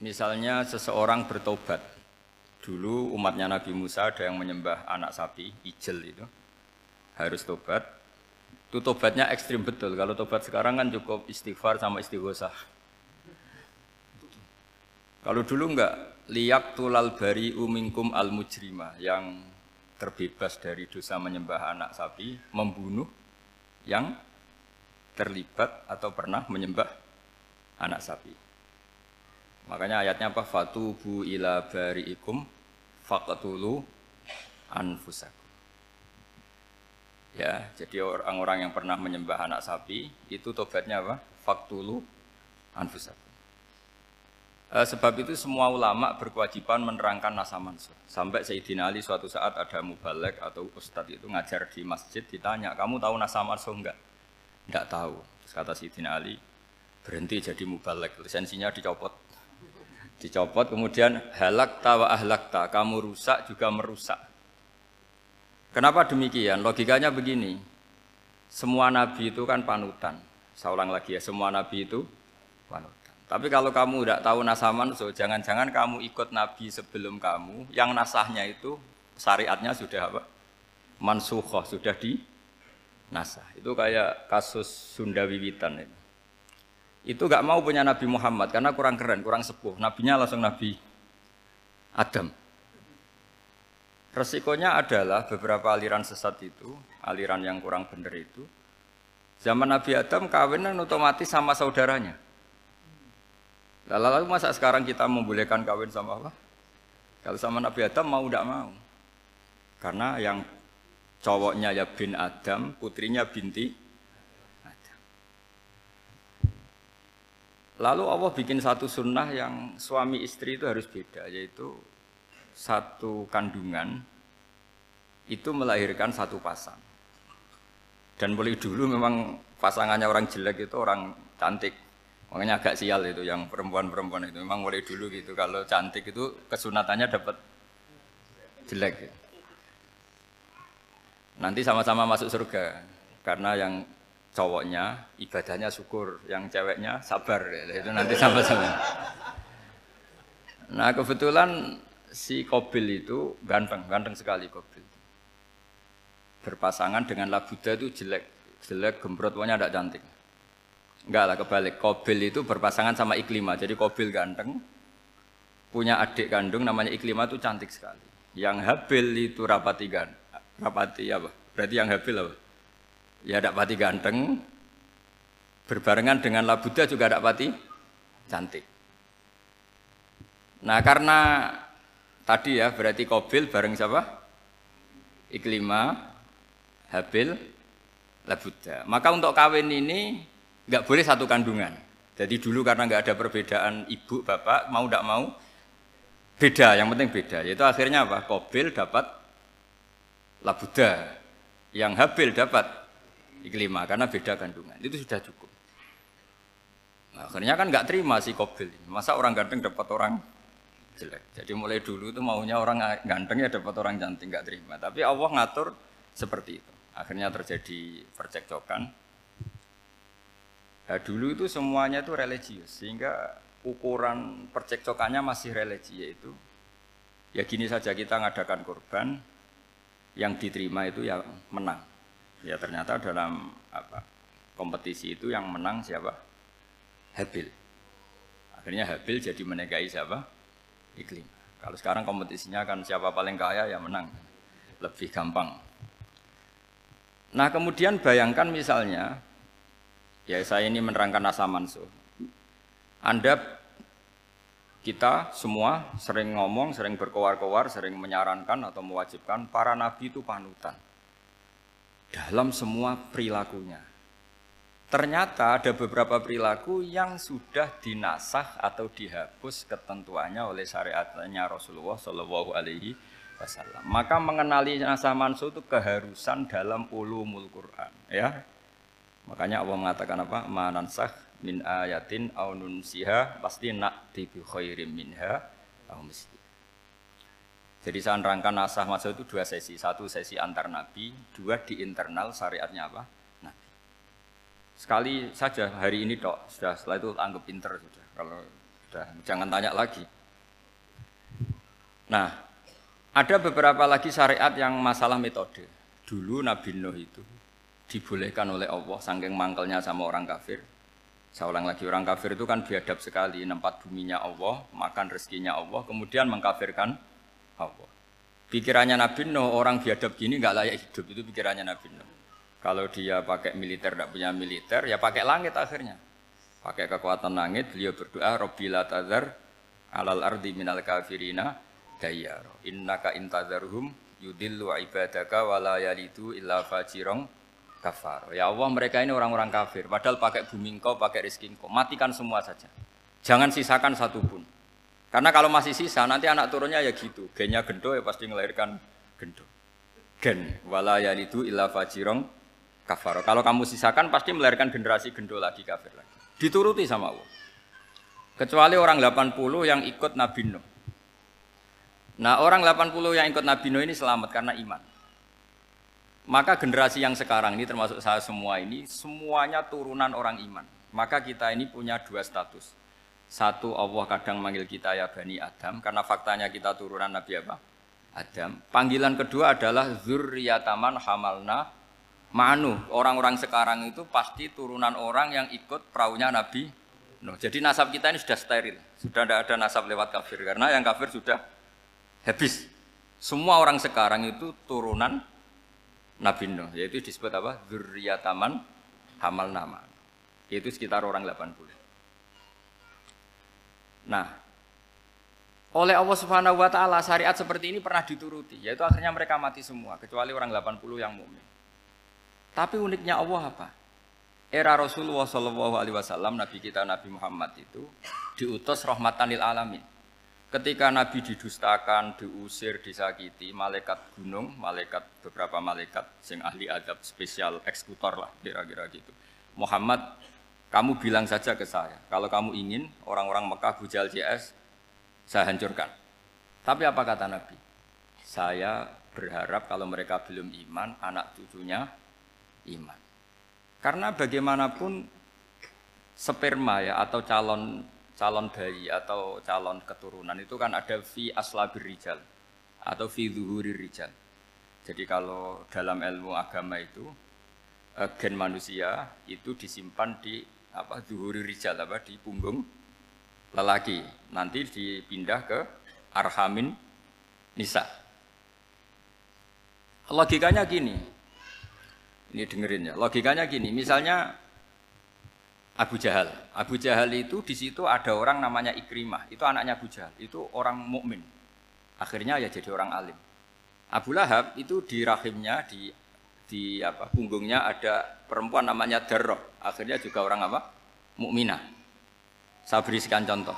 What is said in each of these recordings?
misalnya seseorang bertobat. Dulu umatnya Nabi Musa ada yang menyembah anak sapi, ijel itu. Harus tobat. Itu tobatnya ekstrim betul. Kalau tobat sekarang kan cukup istighfar sama istighosah. Kalau dulu enggak, liyak tulal bari umingkum al mujrima yang terbebas dari dosa menyembah anak sapi, membunuh yang terlibat atau pernah menyembah anak sapi. Makanya ayatnya apa? Fatubu ila bari'ikum faqtulu anfusakum. Ya, jadi orang-orang yang pernah menyembah anak sapi itu tobatnya apa? Faktulu anfusakum. Eh, sebab itu semua ulama berkewajiban menerangkan nasa mansur. Sampai Sayyidina Ali suatu saat ada mubalek atau ustadz itu ngajar di masjid ditanya, kamu tahu nasa mansur enggak? Enggak tahu. Terus kata Sayyidina Ali, berhenti jadi mubalek, lisensinya dicopot dicopot kemudian halak tawa ahlak ta kamu rusak juga merusak. Kenapa demikian? Logikanya begini. Semua nabi itu kan panutan. Saya ulang lagi ya semua nabi itu panutan. Tapi kalau kamu tidak tahu nasaman so jangan-jangan kamu ikut nabi sebelum kamu yang nasahnya itu syariatnya sudah apa? Mansuhoh sudah di nasah. Itu kayak kasus Sunda Wiwitan ini itu gak mau punya Nabi Muhammad karena kurang keren, kurang sepuh. Nabinya langsung Nabi Adam. Resikonya adalah beberapa aliran sesat itu, aliran yang kurang benar itu, zaman Nabi Adam kawin kan otomatis sama saudaranya. Lalu masa sekarang kita membolehkan kawin sama apa? Kalau sama Nabi Adam mau tidak mau. Karena yang cowoknya ya bin Adam, putrinya binti Lalu Allah bikin satu sunnah yang suami istri itu harus beda, yaitu satu kandungan itu melahirkan satu pasang. Dan mulai dulu memang pasangannya orang jelek itu orang cantik. Makanya agak sial itu yang perempuan-perempuan itu. Memang mulai dulu gitu. Kalau cantik itu kesunatannya dapat jelek. Nanti sama-sama masuk surga. Karena yang cowoknya ibadahnya syukur, yang ceweknya sabar, itu nanti sama-sama. Nah kebetulan si Kobil itu ganteng, ganteng sekali Kobil. Berpasangan dengan Labuda itu jelek, jelek gembrot pokoknya tidak cantik. Enggak lah kebalik, Kobil itu berpasangan sama Iklima, jadi Kobil ganteng, punya adik kandung namanya Iklima itu cantik sekali. Yang Habil itu rapati gan, rapati apa? Berarti yang Habil apa? Ya tidak pati ganteng, berbarengan dengan Labuda juga tidak pati cantik. Nah karena tadi ya berarti Kobil bareng siapa? Iklima, Habil, Labuda. Maka untuk kawin ini nggak boleh satu kandungan. Jadi dulu karena nggak ada perbedaan ibu bapak mau tidak mau beda, yang penting beda. Yaitu akhirnya apa? Kobil dapat Labuda, yang Habil dapat iklima karena beda kandungan itu sudah cukup. Nah, akhirnya kan nggak terima si Kobil. Masa orang ganteng dapat orang jelek. Jadi mulai dulu itu maunya orang ganteng ya dapat orang cantik nggak terima. Tapi Allah ngatur seperti itu. Akhirnya terjadi percekcokan. Nah, dulu itu semuanya itu religius sehingga ukuran percekcokannya masih religi yaitu ya gini saja kita ngadakan korban yang diterima itu ya menang Ya ternyata dalam apa kompetisi itu yang menang siapa? Habil. Akhirnya Habil jadi menikahi siapa? Iklim. Kalau sekarang kompetisinya kan siapa paling kaya ya menang. Lebih gampang. Nah kemudian bayangkan misalnya, ya saya ini menerangkan asa mansuh. Anda kita semua sering ngomong, sering berkowar-kowar, sering menyarankan atau mewajibkan para nabi itu panutan dalam semua perilakunya. Ternyata ada beberapa perilaku yang sudah dinasah atau dihapus ketentuannya oleh syariatnya Rasulullah Shallallahu Alaihi Wasallam. Maka mengenali nasah mansuh itu keharusan dalam ulumul Quran. Ya, makanya Allah mengatakan apa? Manansah min ayatin au nunsiha pasti nak tibi khairim minha au jadi saya nerangkan nasah masa itu dua sesi. Satu sesi antar nabi, dua di internal syariatnya apa? Nabi. Sekali saja hari ini dok, sudah setelah itu anggap pinter sudah. Kalau Sudah, jangan tanya lagi. Nah, ada beberapa lagi syariat yang masalah metode. Dulu Nabi Nuh itu dibolehkan oleh Allah saking mangkelnya sama orang kafir. Saya ulang lagi orang kafir itu kan biadab sekali, nempat buminya Allah, makan rezekinya Allah, kemudian mengkafirkan Allah. Pikirannya Nabi Nuh orang biadab gini nggak layak hidup itu pikirannya Nabi Nuh. Kalau dia pakai militer tidak punya militer ya pakai langit akhirnya. Pakai kekuatan langit beliau berdoa Robbila tazar alal ardi minal kafirina dayyar. Innaka intazarhum yudillu ibadaka wala yalidu illa fajirong kafar. Ya Allah mereka ini orang-orang kafir. Padahal pakai bumi engkau, pakai rezeki engkau. Matikan semua saja. Jangan sisakan satupun. Karena kalau masih sisa nanti anak turunnya ya gitu. Gennya gendo ya pasti melahirkan gendo. Gen wala yalidu illa fajirong kafar. Kalau kamu sisakan pasti melahirkan generasi gendo lagi kafir lagi. Dituruti sama Allah. Kecuali orang 80 yang ikut Nabi Nuh. Nah orang 80 yang ikut Nabi Nuh ini selamat karena iman. Maka generasi yang sekarang ini termasuk saya semua ini semuanya turunan orang iman. Maka kita ini punya dua status. Satu Allah kadang manggil kita ya Bani Adam karena faktanya kita turunan Nabi apa? Adam. Panggilan kedua adalah zurriyataman hamalna manu. Orang-orang sekarang itu pasti turunan orang yang ikut perahunya Nabi Nuh. Jadi nasab kita ini sudah steril. Sudah tidak ada nasab lewat kafir karena yang kafir sudah habis. Semua orang sekarang itu turunan Nabi Nuh, yaitu disebut apa? Zurriyataman hamal nama. Yaitu sekitar orang 80. Nah, oleh Allah Subhanahu wa taala syariat seperti ini pernah dituruti, yaitu akhirnya mereka mati semua kecuali orang 80 yang mukmin. Tapi uniknya Allah apa? Era Rasulullah Shallallahu alaihi wasallam Nabi kita Nabi Muhammad itu diutus rahmatan lil alamin. Ketika Nabi didustakan, diusir, disakiti, malaikat gunung, malaikat beberapa malaikat sing ahli adab spesial eksekutor lah kira-kira gitu. Muhammad kamu bilang saja ke saya, kalau kamu ingin orang-orang Mekah bujal CS, saya hancurkan. Tapi apa kata Nabi? Saya berharap kalau mereka belum iman, anak cucunya iman. Karena bagaimanapun sperma ya atau calon calon bayi atau calon keturunan itu kan ada fi aslabir rijal atau fi zuhuri rijal. Jadi kalau dalam ilmu agama itu eh, gen manusia itu disimpan di apa zuhuri rijal apa di punggung lelaki. Nanti dipindah ke arhamin nisa. Logikanya gini. Ini dengerin ya. Logikanya gini. Misalnya Abu Jahal. Abu Jahal itu di situ ada orang namanya Ikrimah. Itu anaknya Abu Jahal. Itu orang mukmin. Akhirnya ya jadi orang alim. Abu Lahab itu di rahimnya di di apa punggungnya ada perempuan namanya Darroh. Akhirnya juga orang apa? Mukminah. Saya berikan contoh.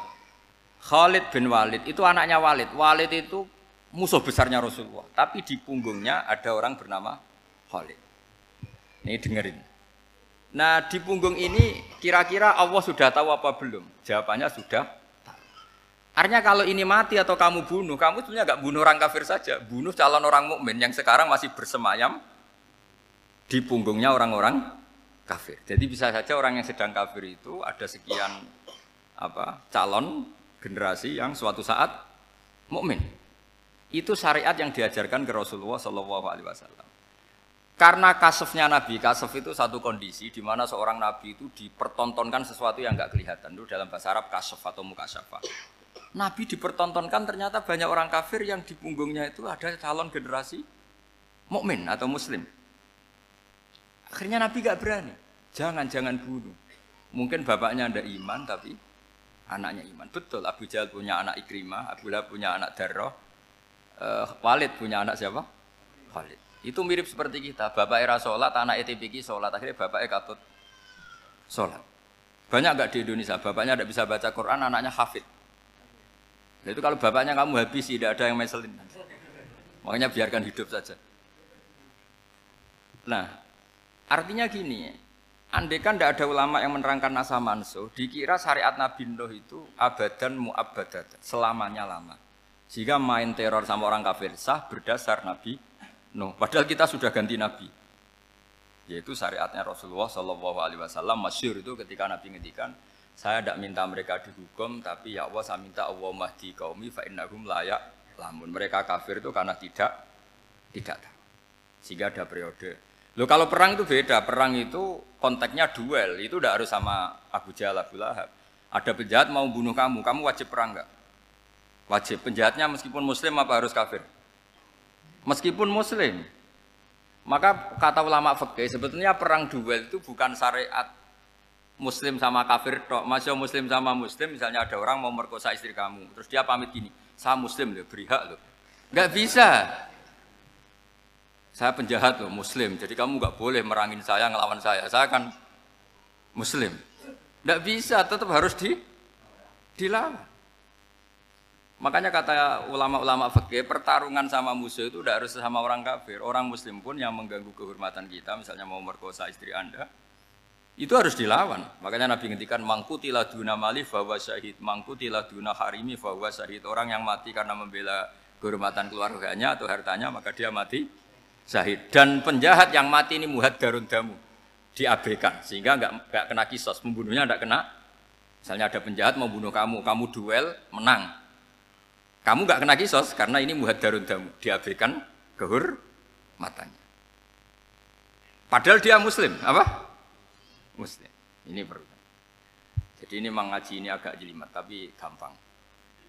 Khalid bin Walid itu anaknya Walid. Walid itu musuh besarnya Rasulullah. Tapi di punggungnya ada orang bernama Khalid. Ini dengerin. Nah di punggung ini kira-kira Allah sudah tahu apa belum? Jawabannya sudah. Artinya kalau ini mati atau kamu bunuh, kamu sebenarnya nggak bunuh orang kafir saja, bunuh calon orang mukmin yang sekarang masih bersemayam di punggungnya orang-orang kafir. Jadi bisa saja orang yang sedang kafir itu ada sekian apa calon generasi yang suatu saat mukmin. Itu syariat yang diajarkan ke Rasulullah Shallallahu Alaihi Wasallam. Karena kasufnya Nabi, kasuf itu satu kondisi di mana seorang Nabi itu dipertontonkan sesuatu yang nggak kelihatan. Itu dalam bahasa Arab kasuf atau mukasyafa. Nabi dipertontonkan ternyata banyak orang kafir yang di punggungnya itu ada calon generasi mukmin atau muslim. Akhirnya Nabi gak berani. Jangan, jangan bunuh. Mungkin bapaknya ada iman, tapi anaknya iman. Betul, Abu Jahal punya anak Ikrimah, Abu Lahab punya anak Darroh, uh, Walid punya anak siapa? Walid. Itu mirip seperti kita. Bapak era sholat, anak ETPK sholat. Akhirnya bapaknya katut sholat. Banyak gak di Indonesia, bapaknya tidak bisa baca Quran, anaknya hafid. Nah, itu kalau bapaknya kamu habis, tidak ada yang meselin. Makanya biarkan hidup saja. Nah, Artinya gini, andai kan tidak ada ulama yang menerangkan nasa manso, dikira syariat Nabi Nuh itu abadan mu'abadat, selamanya lama. Jika main teror sama orang kafir sah berdasar Nabi Nuh. Padahal kita sudah ganti Nabi. Yaitu syariatnya Rasulullah Shallallahu Alaihi Wasallam masyur itu ketika Nabi ngendikan Saya tidak minta mereka dihukum, tapi ya Allah saya minta Allah mahdi kaumi fa innahum layak lamun. Mereka kafir itu karena tidak tidak tahu. Sehingga ada periode. Loh kalau perang itu beda, perang itu konteksnya duel, itu tidak harus sama Abu Jahal, Abu Lahab. Ada penjahat mau bunuh kamu, kamu wajib perang nggak? Wajib. Penjahatnya meskipun muslim apa harus kafir? Meskipun muslim. Maka kata ulama fikih sebetulnya perang duel itu bukan syariat muslim sama kafir tok. Masih muslim sama muslim, misalnya ada orang mau merkosa istri kamu, terus dia pamit gini, saya muslim loh, beri hak loh. Nggak bisa. Saya penjahat loh, muslim, jadi kamu nggak boleh merangin saya, ngelawan saya. Saya kan muslim. Nggak bisa, tetap harus di dilawan. Makanya kata ulama-ulama fikih, pertarungan sama musuh itu tidak harus sama orang kafir. Orang muslim pun yang mengganggu kehormatan kita, misalnya mau merkosa istri Anda, itu harus dilawan. Makanya Nabi ngendikan mangkutilah duna mali bahwa syahid, mangkutilah duna harimi bahwa syahid. Orang yang mati karena membela kehormatan keluarganya atau hartanya maka dia mati syahid. Dan penjahat yang mati ini muhad darun damu diabaikan sehingga nggak nggak kena kisos, pembunuhnya nggak kena. Misalnya ada penjahat mau bunuh kamu, kamu duel menang, kamu nggak kena kisos karena ini muhad darun damu diabaikan kehormatannya. Padahal dia muslim, apa? muslim. Ini perlu. Jadi ini mengaji ini agak jelimet tapi gampang.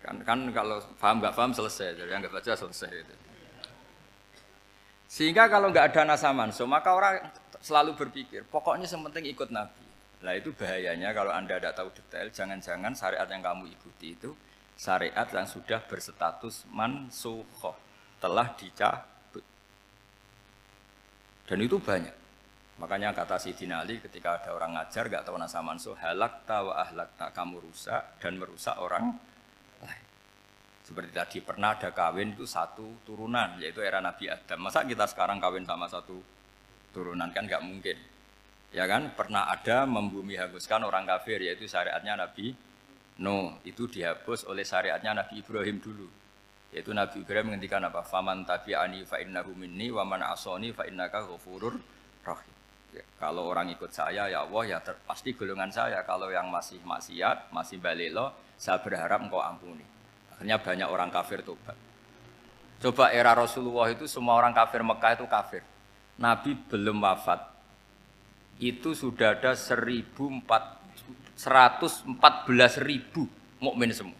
Kan kan kalau paham nggak paham selesai, jadi nggak baca selesai itu. Sehingga kalau nggak ada nasa manso, maka orang selalu berpikir, pokoknya sementing ikut Nabi. Nah itu bahayanya kalau anda tidak tahu detail, jangan-jangan syariat yang kamu ikuti itu syariat yang sudah berstatus mansuhoh, telah dicabut. Dan itu banyak. Makanya kata Sidina Ali ketika ada orang ngajar gak tahu nasa mansuh halak tawa ahlak tak kamu rusak dan merusak orang. Seperti tadi pernah ada kawin itu satu turunan yaitu era Nabi Adam. Masa kita sekarang kawin sama satu turunan kan gak mungkin. Ya kan pernah ada membumi hanguskan orang kafir yaitu syariatnya Nabi No itu dihapus oleh syariatnya Nabi Ibrahim dulu. Yaitu Nabi Ibrahim menghentikan apa? Faman tabi'ani fa innahu minni wa man asoni fa innaka ghafurur rahim. Ya, kalau orang ikut saya ya Allah ya pasti golongan saya. Kalau yang masih maksiat, masih balelo, saya berharap engkau ampuni. Akhirnya banyak orang kafir tobat. Coba era Rasulullah itu semua orang kafir Mekah itu kafir. Nabi belum wafat. Itu sudah ada 114 ribu mukmin semua.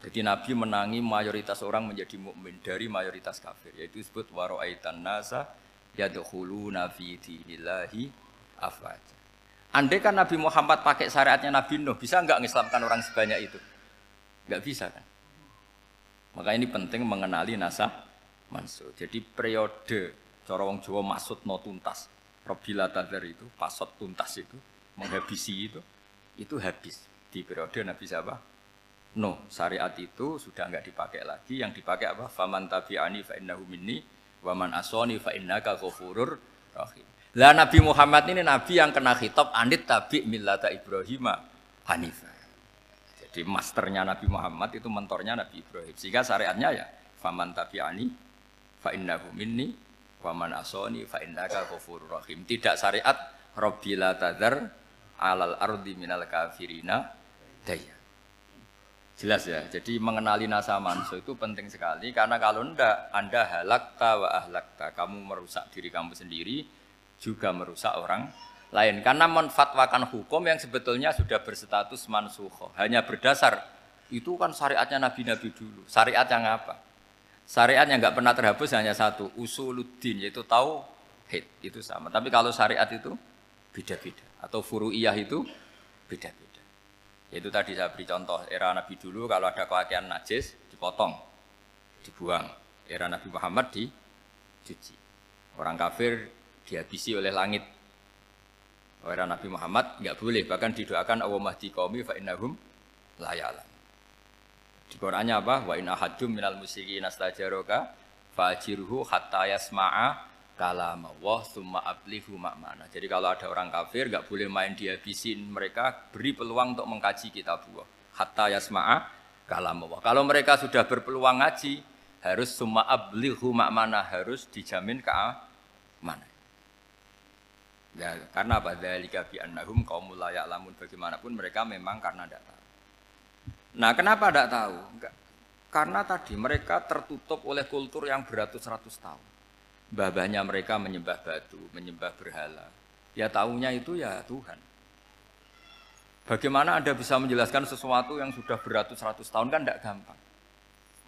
Jadi Nabi menangi mayoritas orang menjadi mukmin dari mayoritas kafir, yaitu disebut waro'aitan nasa yadkhuluna fi dinillahi afwaja. Andai kan Nabi Muhammad pakai syariatnya Nabi Nuh, bisa nggak ngislamkan orang sebanyak itu? Nggak bisa kan? Maka ini penting mengenali nasah mansur. Jadi periode cara wong Jawa no tuntas. Robila tadar itu, pasot tuntas itu, menghabisi itu, itu habis di periode Nabi siapa? No, syariat itu sudah nggak dipakai lagi. Yang dipakai apa? Faman tabi'ani fa innahu minni Waman asoni fa innaka ghafurur rahim. Lah Nabi Muhammad ini nabi yang kena khitab anit tabi millata Ibrahim Hanifah. Jadi masternya Nabi Muhammad itu mentornya Nabi Ibrahim. Sehingga syariatnya ya faman tabi'ani fa innahu minni waman asoni fa innaka ghafurur rahim. Tidak syariat Rabbila tadar alal ardi minal kafirina daya. Jelas ya. Jadi mengenali nasa manso itu penting sekali karena kalau ndak Anda halakta wa ahlakta, kamu merusak diri kamu sendiri juga merusak orang lain. Karena menfatwakan hukum yang sebetulnya sudah berstatus mansuho, hanya berdasar itu kan syariatnya nabi-nabi dulu. Syariat yang apa? Syariat yang nggak pernah terhapus hanya satu, usuluddin yaitu tahu hit itu sama. Tapi kalau syariat itu beda-beda atau furu'iyah itu beda-beda. Itu tadi saya beri contoh era Nabi dulu kalau ada kewakilan najis dipotong, dibuang. Era Nabi Muhammad dicuci. Orang kafir dihabisi oleh langit. Era Nabi Muhammad nggak boleh bahkan didoakan Allah mahdi qaumi fa innahum la Di Qur'annya apa? Wa in ahadum minal musyrikin astajaraka fajirhu hatta yasma'a kalam Allah summa ablihu makmana. Jadi kalau ada orang kafir nggak boleh main dihabisin mereka, beri peluang untuk mengkaji kitab Allah. Hatta yasma'a kalam Allah. Kalau mereka sudah berpeluang ngaji, harus summa ablihu makmana, harus dijamin ke mana. Ya, karena apa? Dzalika bi annahum qaumul la ya'lamun. Bagaimanapun mereka memang karena tidak tahu. Nah, kenapa tidak tahu? Enggak. Karena tadi mereka tertutup oleh kultur yang beratus-ratus tahun. Babahnya mereka menyembah batu, menyembah berhala. Ya tahunya itu ya Tuhan. Bagaimana Anda bisa menjelaskan sesuatu yang sudah beratus-ratus tahun kan tidak gampang.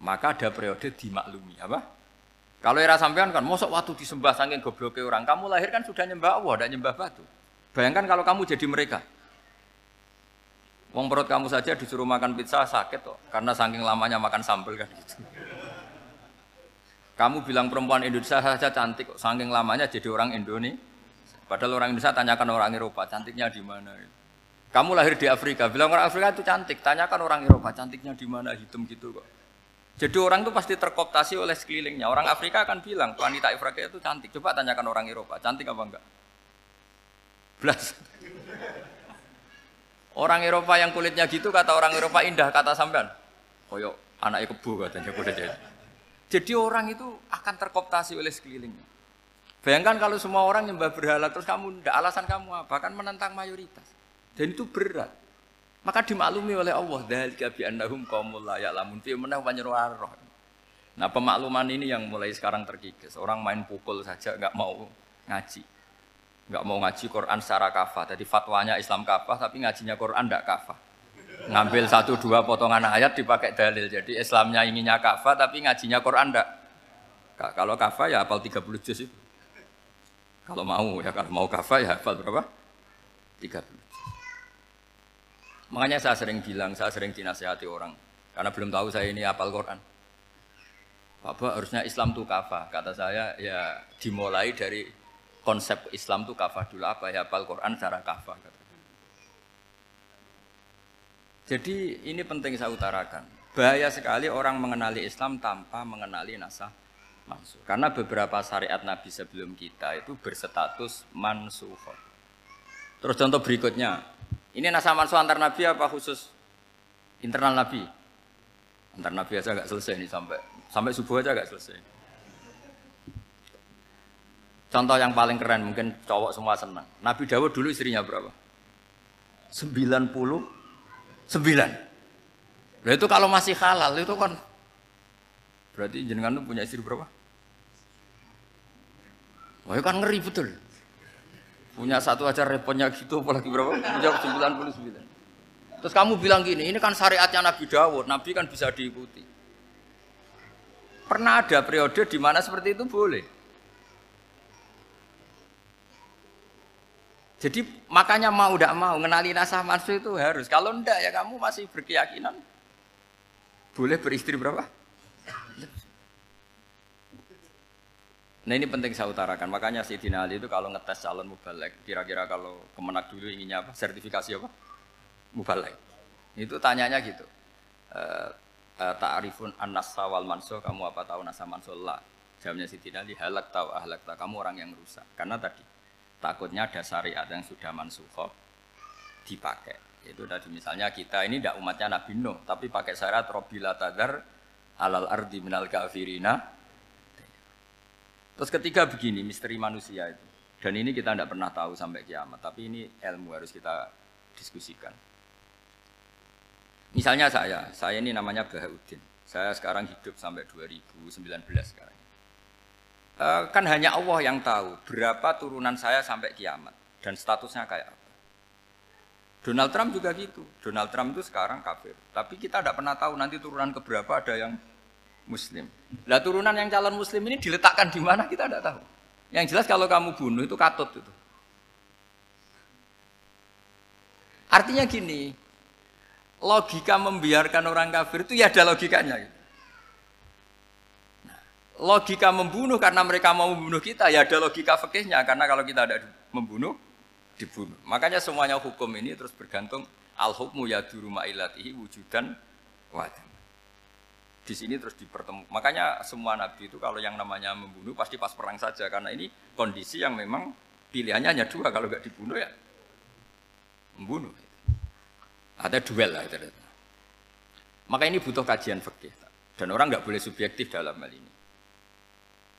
Maka ada periode dimaklumi, apa? Kalau era sampean kan, mosok waktu disembah saking gobloknya orang, kamu lahir kan sudah nyembah Allah, tidak nyembah batu. Bayangkan kalau kamu jadi mereka. Wong perut kamu saja disuruh makan pizza sakit kok, karena saking lamanya makan sambal kan gitu. Kamu bilang perempuan Indonesia saja cantik kok, saking lamanya jadi orang Indonesia. Padahal orang Indonesia tanyakan orang Eropa, cantiknya di mana? Kamu lahir di Afrika, bilang orang Afrika itu cantik, tanyakan orang Eropa, cantiknya di mana? Hitam gitu kok. Jadi orang itu pasti terkooptasi oleh sekelilingnya. Orang Afrika akan bilang, wanita Afrika itu cantik. Coba tanyakan orang Eropa, cantik apa enggak? Belas. Orang Eropa yang kulitnya gitu kata orang Eropa indah kata sampean. Koyo anak kebu katanya kuda jadi. Orang itu akan terkooptasi oleh sekelilingnya. Bayangkan kalau semua orang nyembah berhala terus kamu ndak alasan kamu apa? Kan menentang mayoritas. Dan itu berat. Maka dimaklumi oleh Allah dzalika bi annahum qaumul la ya'lamun fi menah roh. Nah, pemakluman ini yang mulai sekarang terkikis. Orang main pukul saja nggak mau ngaji. Nggak mau ngaji Quran secara kafah. Jadi fatwanya Islam kafah tapi ngajinya Quran enggak kafah. Ngambil satu dua potongan ayat dipakai dalil. Jadi Islamnya inginnya kafah tapi ngajinya Quran enggak. Kalau kafah ya hafal 30 juz itu. Kalau mau ya kalau mau kafah ya hafal berapa? 30. Makanya saya sering bilang, saya sering dinasihati orang. Karena belum tahu saya ini apal Quran. Bapak harusnya Islam itu kafah. Kata saya ya dimulai dari konsep Islam itu kafah dulu. Apa ya apal Quran secara kafah. Jadi ini penting saya utarakan. Bahaya sekali orang mengenali Islam tanpa mengenali nasah mansuh. Karena beberapa syariat Nabi sebelum kita itu berstatus mansuh. Terus contoh berikutnya, ini nasa mansuh antar nabi apa khusus internal nabi? Antar nabi aja nggak selesai nih sampai sampai subuh aja nggak selesai. Contoh yang paling keren mungkin cowok semua senang. Nabi Dawud dulu istrinya berapa? 99. Nah itu kalau masih halal itu kan berarti jenengan tuh punya istri berapa? Wah, kan ngeri betul. Punya satu aja repotnya gitu, apalagi berapa? Punya 99. Terus kamu bilang gini, ini kan syariatnya Nabi Dawud, Nabi kan bisa diikuti. Pernah ada periode di mana seperti itu boleh. Jadi makanya mau tidak mau ngenali nasah mansuh itu harus. Kalau ndak ya kamu masih berkeyakinan boleh beristri berapa? Nah ini penting saya utarakan. Makanya si Ali itu kalau ngetes calon mubalek, kira-kira kalau kemenak dulu inginnya apa? Sertifikasi apa? Mubalek. Itu tanyanya gitu. E, e, Ta'arifun an-nasa wal manso, kamu apa tahu nasa manso? Lah. Jawabnya si Ali, halak tahu ahlak tahu. Kamu orang yang rusak. Karena tadi takutnya ada syariat yang sudah mansuhoh dipakai. Itu tadi misalnya kita ini tidak umatnya Nabi Nuh, tapi pakai syarat robila tadar alal ardi minal kafirina Terus ketiga begini, misteri manusia itu. Dan ini kita tidak pernah tahu sampai kiamat, tapi ini ilmu harus kita diskusikan. Misalnya saya, saya ini namanya Bahaudin. Saya sekarang hidup sampai 2019 sekarang. E, kan hanya Allah yang tahu berapa turunan saya sampai kiamat dan statusnya kayak apa. Donald Trump juga gitu. Donald Trump itu sekarang kafir. Tapi kita tidak pernah tahu nanti turunan keberapa ada yang muslim. Lah turunan yang calon muslim ini diletakkan di mana kita tidak tahu. Yang jelas kalau kamu bunuh itu katut itu. Artinya gini, logika membiarkan orang kafir itu ya ada logikanya. Nah, logika membunuh karena mereka mau membunuh kita ya ada logika fikihnya karena kalau kita ada membunuh dibunuh. Makanya semuanya hukum ini terus bergantung al hukmu ya rumah ilatihi wujudan wadah di sini terus dipertemukan. Makanya semua nabi itu kalau yang namanya membunuh pasti pas perang saja karena ini kondisi yang memang pilihannya hanya dua kalau nggak dibunuh ya membunuh. Ada duel lah itu. Maka ini butuh kajian fikih dan orang nggak boleh subjektif dalam hal ini.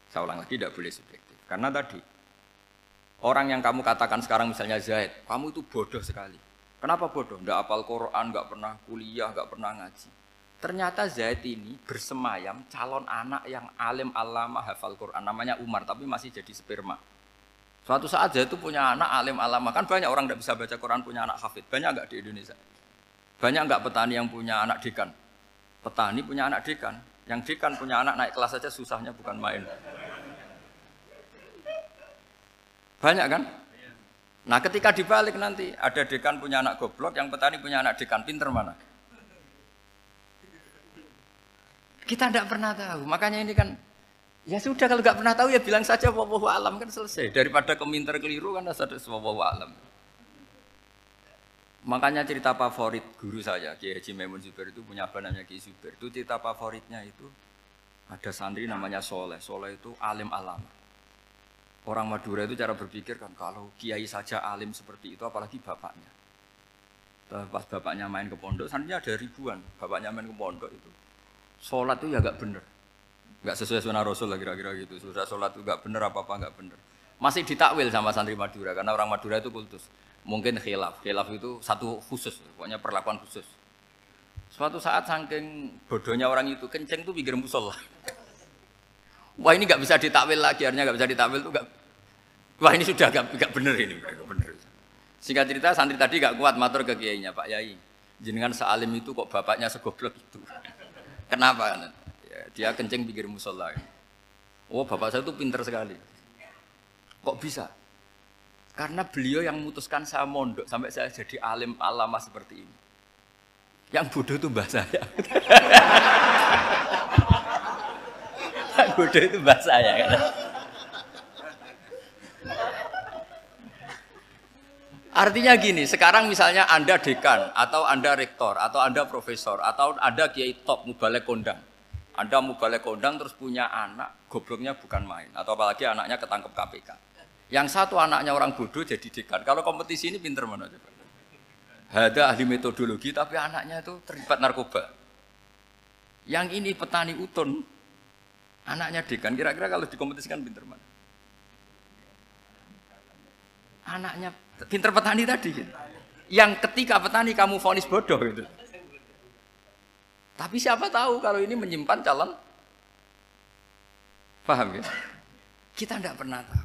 Saya ulang lagi tidak boleh subjektif karena tadi Orang yang kamu katakan sekarang misalnya Zaid, kamu itu bodoh sekali. Kenapa bodoh? Tidak apal Quran, nggak pernah kuliah, nggak pernah ngaji. Ternyata Zaid ini bersemayam calon anak yang alim alama hafal Quran. Namanya Umar, tapi masih jadi sperma. Suatu saat Zaid itu punya anak alim alama. Kan banyak orang tidak bisa baca Quran punya anak hafid. Banyak nggak di Indonesia? Banyak nggak petani yang punya anak dekan? Petani punya anak dekan. Yang dekan punya anak naik kelas saja susahnya bukan main. Banyak kan? Nah ketika dibalik nanti ada dekan punya anak goblok, yang petani punya anak dekan pinter mana? Kita tidak pernah tahu. Makanya ini kan ya sudah kalau nggak pernah tahu ya bilang saja wallahu alam kan selesai. Daripada keminter keliru kan ada wallahu alam. Makanya cerita favorit guru saya, Kiai Haji Maimun Zubair itu punya apa namanya Kiai Zubair. Itu cerita favoritnya itu ada santri namanya Soleh. Soleh itu alim alama. Orang Madura itu cara berpikir kan kalau kiai saja alim seperti itu apalagi bapaknya. Pas bapaknya main ke pondok, santrinya ada ribuan. Bapaknya main ke pondok itu. Sholat itu ya gak bener. Gak sesuai sunnah Rasul lah kira-kira gitu. Sudah sholat itu gak bener apa-apa gak bener. Masih ditakwil sama santri Madura karena orang Madura itu kultus. Mungkin khilaf. Khilaf itu satu khusus, pokoknya perlakuan khusus. Suatu saat saking bodohnya orang itu kenceng tuh pikir musola. Wah ini nggak bisa ditakwil lagi, akhirnya nggak bisa ditakwil tuh nggak. Wah ini sudah nggak nggak bener ini, nggak bener. Singkat cerita santri tadi nggak kuat matur ke kiainya Pak Yai. Jenengan sealim itu kok bapaknya segoblok itu. Kenapa? Ya, dia kencing pikir musola. Oh bapak saya itu pinter sekali. Kok bisa? Karena beliau yang memutuskan saya mondok sampai saya jadi alim alama seperti ini. Yang bodoh itu mbah saya. bodoh itu bahasa saya kan. Artinya gini, sekarang misalnya Anda dekan, atau Anda rektor, atau Anda profesor, atau Anda kiai top, mubalek kondang. Anda mubalek kondang terus punya anak, gobloknya bukan main. Atau apalagi anaknya ketangkep KPK. Yang satu anaknya orang bodoh jadi dekan. Kalau kompetisi ini pinter mana coba? Ada ahli metodologi, tapi anaknya itu terlibat narkoba. Yang ini petani utun, Anaknya dekan, kira-kira kalau dikompetisikan pinter mana? Anaknya pinter petani tadi. Gitu. Yang ketika petani kamu vonis bodoh gitu. Tapi siapa tahu kalau ini menyimpan calon Paham ya? Kita tidak pernah tahu.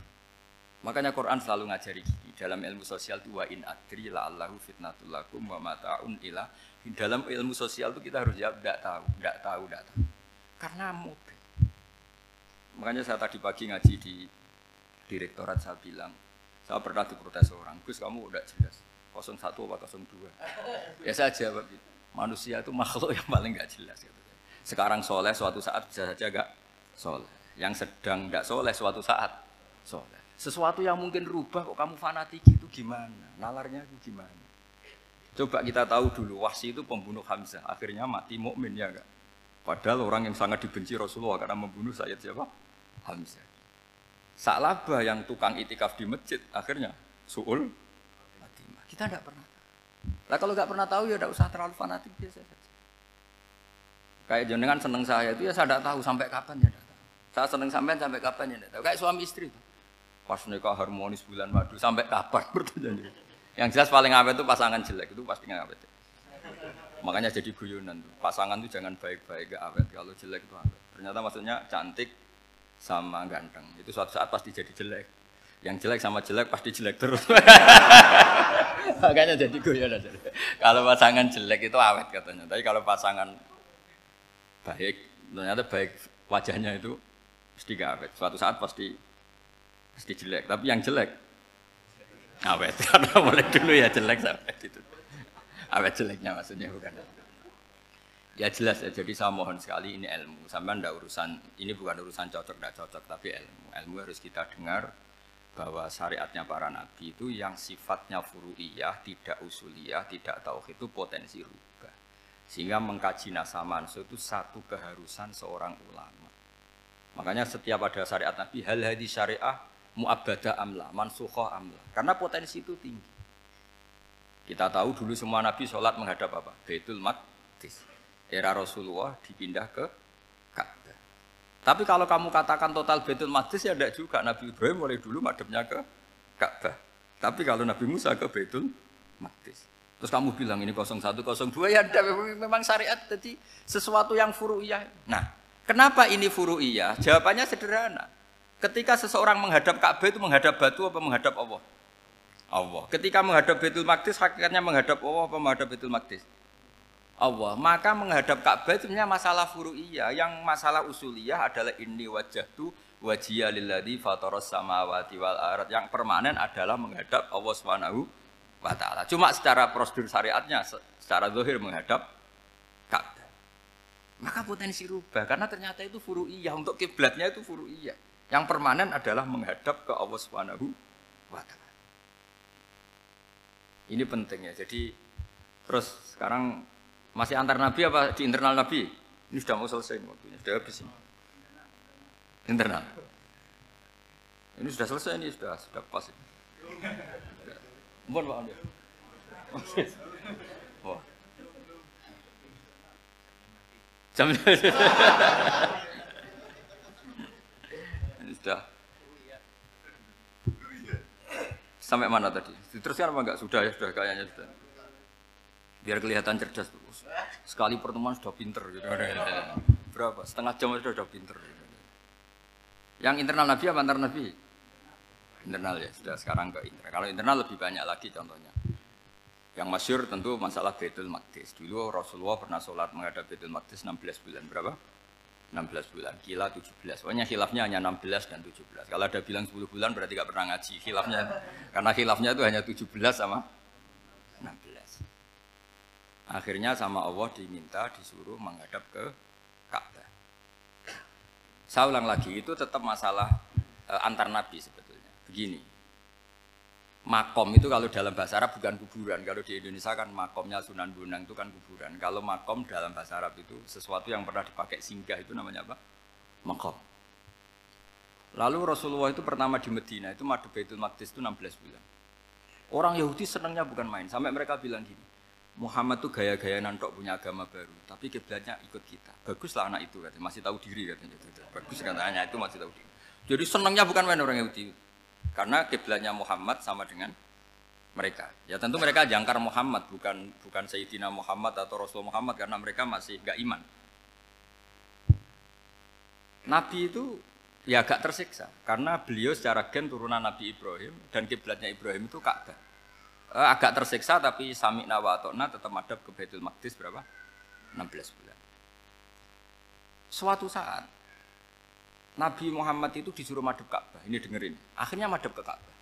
Makanya Quran selalu ngajari gini. Dalam ilmu sosial itu wa in adri la allahu fitnatul lakum wa mata'un ila. Dalam ilmu sosial itu kita harus jawab tidak tahu, tidak tahu, tidak tahu. Karena mudah. Makanya saya tadi pagi ngaji di direktorat saya bilang, saya pernah diprotes orang, Gus kamu udah jelas, 01 apa 02. Ya saya jawab, manusia itu makhluk yang paling gak jelas. Gitu. Sekarang soleh suatu saat bisa saja gak soleh. Yang sedang gak soleh suatu saat soleh. Sesuatu yang mungkin rubah kok kamu fanatik itu gimana? Nalarnya itu gimana? Coba kita tahu dulu, Wahsi itu pembunuh Hamzah, akhirnya mati mukmin ya enggak? Padahal orang yang sangat dibenci Rasulullah karena membunuh Sayyid siapa? Hamzah. Sa'labah yang tukang itikaf di masjid akhirnya suul Fatimah. Kita tidak pernah tahu. Nah kalau nggak pernah tahu ya tidak usah terlalu fanatik biasa saja. Kayak jenengan seneng saya itu ya saya tidak tahu sampai kapan ya tidak tahu. Saya seneng sampai sampai kapan ya tidak tahu. Kayak suami istri itu. Pas nikah harmonis bulan madu sampai kapan bertanya Yang jelas paling awet itu pasangan jelek itu pasti nggak awet. Makanya jadi guyonan tuh. Pasangan tuh jangan baik-baik gak awet. Kalau jelek itu awet. Ternyata maksudnya cantik, sama ganteng. Itu suatu saat pasti jadi jelek. Yang jelek sama jelek pasti jelek terus. Makanya jadi aja. Kalau pasangan jelek itu awet katanya. Tapi kalau pasangan baik, ternyata baik wajahnya itu pasti gak awet. Suatu saat pasti pasti jelek. Tapi yang jelek awet. Karena mulai dulu ya jelek sampai itu. Awet jeleknya maksudnya bukan. Ya jelas ya, jadi saya mohon sekali ini ilmu. Sampai ndak urusan, ini bukan urusan cocok tidak cocok, tapi ilmu. Ilmu harus kita dengar bahwa syariatnya para nabi itu yang sifatnya furu'iyah, tidak usuliyah, tidak tauhid itu potensi rubah. Sehingga mengkaji nasa mansuh itu satu keharusan seorang ulama. Makanya setiap ada syariat nabi, hal hadi syariah mu'abbadah amla, mansuhoh amla. Karena potensi itu tinggi. Kita tahu dulu semua nabi sholat menghadap apa? Baitul Maqdis era Rasulullah dipindah ke Ka'bah. Tapi kalau kamu katakan total Betul Maqdis ya tidak juga. Nabi Ibrahim mulai dulu madepnya ke Ka'bah. Tapi kalau Nabi Musa ke Baitul Maqdis. Terus kamu bilang ini 01, 02 ya ada memang syariat jadi sesuatu yang furu'iyah. Nah, kenapa ini furu'iyah? Jawabannya sederhana. Ketika seseorang menghadap Ka'bah itu menghadap batu apa menghadap Allah? Allah. Ketika menghadap Baitul Maqdis hakikatnya menghadap Allah apa menghadap Baitul Maqdis? Allah. Maka menghadap Ka'bah itu sebenarnya masalah furu'iyah. Yang masalah usuliyah adalah ini wajah tu wajiyah lilladzi fataras samawati wal ard. Yang permanen adalah menghadap Allah Subhanahu wa taala. Cuma secara prosedur syariatnya secara zahir menghadap Ka'bah. Maka potensi rubah karena ternyata itu furu'iyah untuk kiblatnya itu furu'iyah. Yang permanen adalah menghadap ke Allah Subhanahu wa taala. Ini penting ya. Jadi terus sekarang masih antar nabi apa di internal nabi? Ini sudah mau selesai waktunya, sudah habis ini. Internal. Ini sudah selesai ini sudah sudah pas. Mohon Pak Andi. Wah. Jam sudah. Sampai mana tadi? Diteruskan apa enggak? Sudah ya, sudah kayaknya sudah. Biar kelihatan cerdas terus. Sekali pertemuan sudah pinter gitu. Berapa? Setengah jam sudah sudah pinter. Gitu. Yang internal Nabi apa antar Nabi? internal ya sudah sekarang ke internal. Kalau internal lebih banyak lagi contohnya. Yang masyur tentu masalah Baitul Maqdis. Dulu Rasulullah pernah sholat menghadap Baitul Maqdis 16 bulan. Berapa? 16 bulan. Kila 17. Pokoknya khilafnya hanya 16 dan 17. Kalau ada bilang 10 bulan berarti gak pernah ngaji. Khilafnya, karena khilafnya itu hanya 17 sama 16. Akhirnya sama Allah diminta disuruh menghadap ke Ka'bah. Saya ulang lagi, itu tetap masalah e, antar nabi sebetulnya. Begini, makom itu kalau dalam bahasa Arab bukan kuburan. Kalau di Indonesia kan makomnya Sunan Bonang itu kan kuburan. Kalau makom dalam bahasa Arab itu sesuatu yang pernah dipakai singgah itu namanya apa? Makom. Lalu Rasulullah itu pertama di Medina itu madu Baitul Maqdis itu 16 bulan. Orang Yahudi senangnya bukan main. Sampai mereka bilang gini, Muhammad tuh gaya-gaya nantok punya agama baru, tapi kiblatnya ikut kita. Baguslah anak itu katanya, masih tahu diri katanya. Bagus katanya itu masih tahu diri. Jadi senangnya bukan main orang Yahudi. Karena kiblatnya Muhammad sama dengan mereka. Ya tentu mereka jangkar Muhammad, bukan bukan Sayyidina Muhammad atau Rasul Muhammad karena mereka masih gak iman. Nabi itu ya agak tersiksa karena beliau secara gen turunan Nabi Ibrahim dan kiblatnya Ibrahim itu Ka'bah. Eh, agak tersiksa tapi sami nawa tetap madhab ke Baitul Maqdis berapa? 16 bulan. Suatu saat Nabi Muhammad itu disuruh madep Ka'bah. Ini dengerin. Akhirnya madep ke Ka'bah.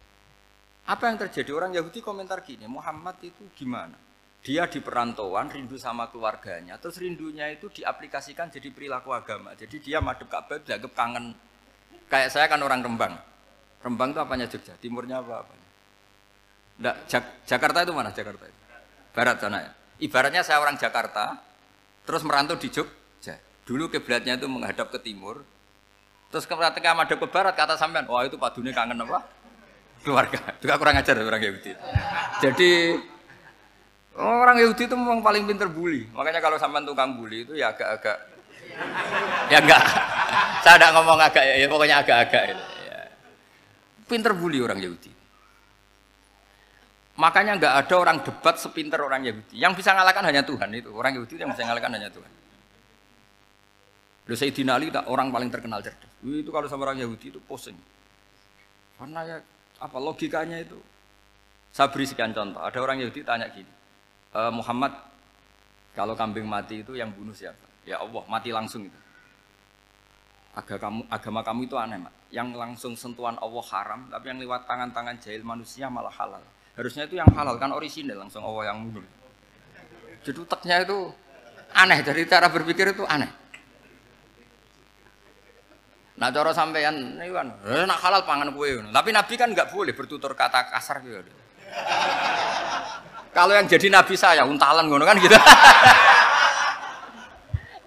Apa yang terjadi? Orang Yahudi komentar gini, Muhammad itu gimana? Dia di perantauan, rindu sama keluarganya. Terus rindunya itu diaplikasikan jadi perilaku agama. Jadi dia madep Ka'bah, dianggap kangen. Kayak saya kan orang Rembang. Rembang itu apanya Jogja? Timurnya apa? -apa? Nggak, Jak Jakarta itu mana Jakarta itu? Barat sana ya? Ibaratnya saya orang Jakarta, terus merantau di Jogja. Dulu kiblatnya itu menghadap ke timur, Terus ketika madhab ke barat kata sampean, wah itu padunya kangen apa? Keluarga. Juga kurang ajar orang Yahudi. Jadi orang Yahudi itu memang paling pinter bully. Makanya kalau sampean tukang bully itu ya agak-agak ya enggak. Saya tidak ngomong agak ya pokoknya agak-agak ya. Pinter bully orang Yahudi. Makanya enggak ada orang debat sepinter orang Yahudi. Yang bisa ngalahkan hanya Tuhan itu. Orang Yahudi yang bisa ngalahkan hanya Tuhan. Lalu Sayyidina Ali tak orang paling terkenal cerdas. Itu kalau sama orang Yahudi itu pusing. Karena ya apa logikanya itu? Saya beri sekian contoh. Ada orang Yahudi tanya gini, e, Muhammad kalau kambing mati itu yang bunuh siapa? Ya Allah, mati langsung itu. Agama kamu, agama kamu itu aneh, Mak. Yang langsung sentuhan Allah haram, tapi yang lewat tangan-tangan jahil manusia malah halal. Harusnya itu yang halal kan orisinal langsung Allah yang bunuh. Jadi utaknya itu aneh dari cara berpikir itu aneh. Nah cara sampean ini kan, eh, nak halal pangan kue. Tapi Nabi kan nggak boleh bertutur kata kasar gitu. Kalau yang jadi Nabi saya untalan ngono kan gitu.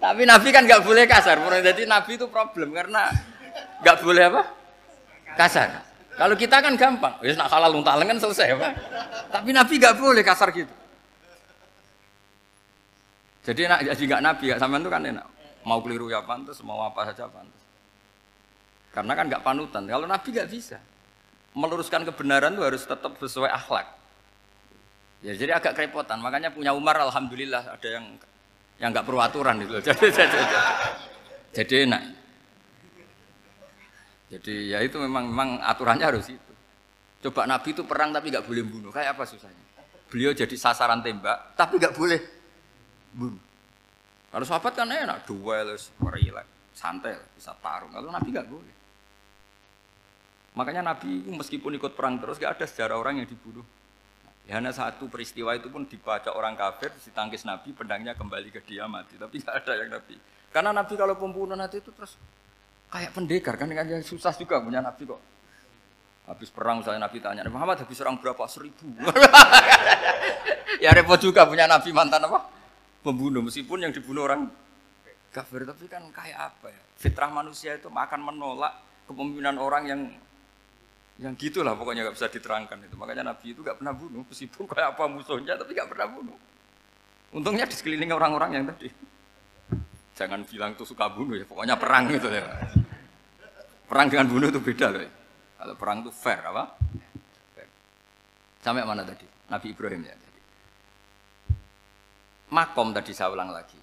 Tapi Nabi kan nggak boleh kasar. Jadi Nabi itu problem karena nggak boleh apa? Kasar. Kalau kita kan gampang, wis nak halal untalan kan selesai apa? Tapi Nabi nggak boleh kasar gitu. Jadi nak jadi nggak Nabi, nggak sampean itu kan enak. Mau keliru ya pantas, mau apa saja pantas. Karena kan nggak panutan. Kalau Nabi nggak bisa. meluruskan kebenaran itu harus tetap sesuai akhlak. Ya jadi agak kerepotan. Makanya punya Umar alhamdulillah ada yang yang nggak perlu aturan itu. Jadi jadi, jadi, jadi enak. Jadi ya itu memang memang aturannya harus itu. Coba Nabi itu perang tapi nggak boleh bunuh. Kayak apa susahnya? Beliau jadi sasaran tembak tapi nggak boleh bunuh. Kalau sahabat kan enak, duel, relax, santai, bisa tarung. Kalau Nabi nggak boleh. Makanya Nabi meskipun ikut perang terus gak ada sejarah orang yang dibunuh. Ya, hanya satu peristiwa itu pun dibaca orang kafir, ditangkis Nabi, pedangnya kembali ke dia mati. Tapi gak ada yang Nabi. Karena Nabi kalau pembunuh nanti itu terus kayak pendekar kan, kan susah juga punya Nabi kok. Habis perang misalnya Nabi tanya, Muhammad habis orang berapa? Seribu. ya repot juga punya Nabi mantan apa? Pembunuh, meskipun yang dibunuh orang kafir. Tapi kan kayak apa ya? Fitrah manusia itu akan menolak kepemimpinan orang yang yang gitulah pokoknya nggak bisa diterangkan itu. Makanya Nabi itu nggak pernah bunuh, meskipun kayak apa musuhnya, tapi nggak pernah bunuh. Untungnya di sekeliling orang-orang yang tadi. Jangan bilang tuh suka bunuh ya, pokoknya perang gitu ya. Perang dengan bunuh itu beda loh. Kalau perang itu fair apa? Fair. Sampai mana tadi? Nabi Ibrahim ya. Makom tadi saya ulang lagi.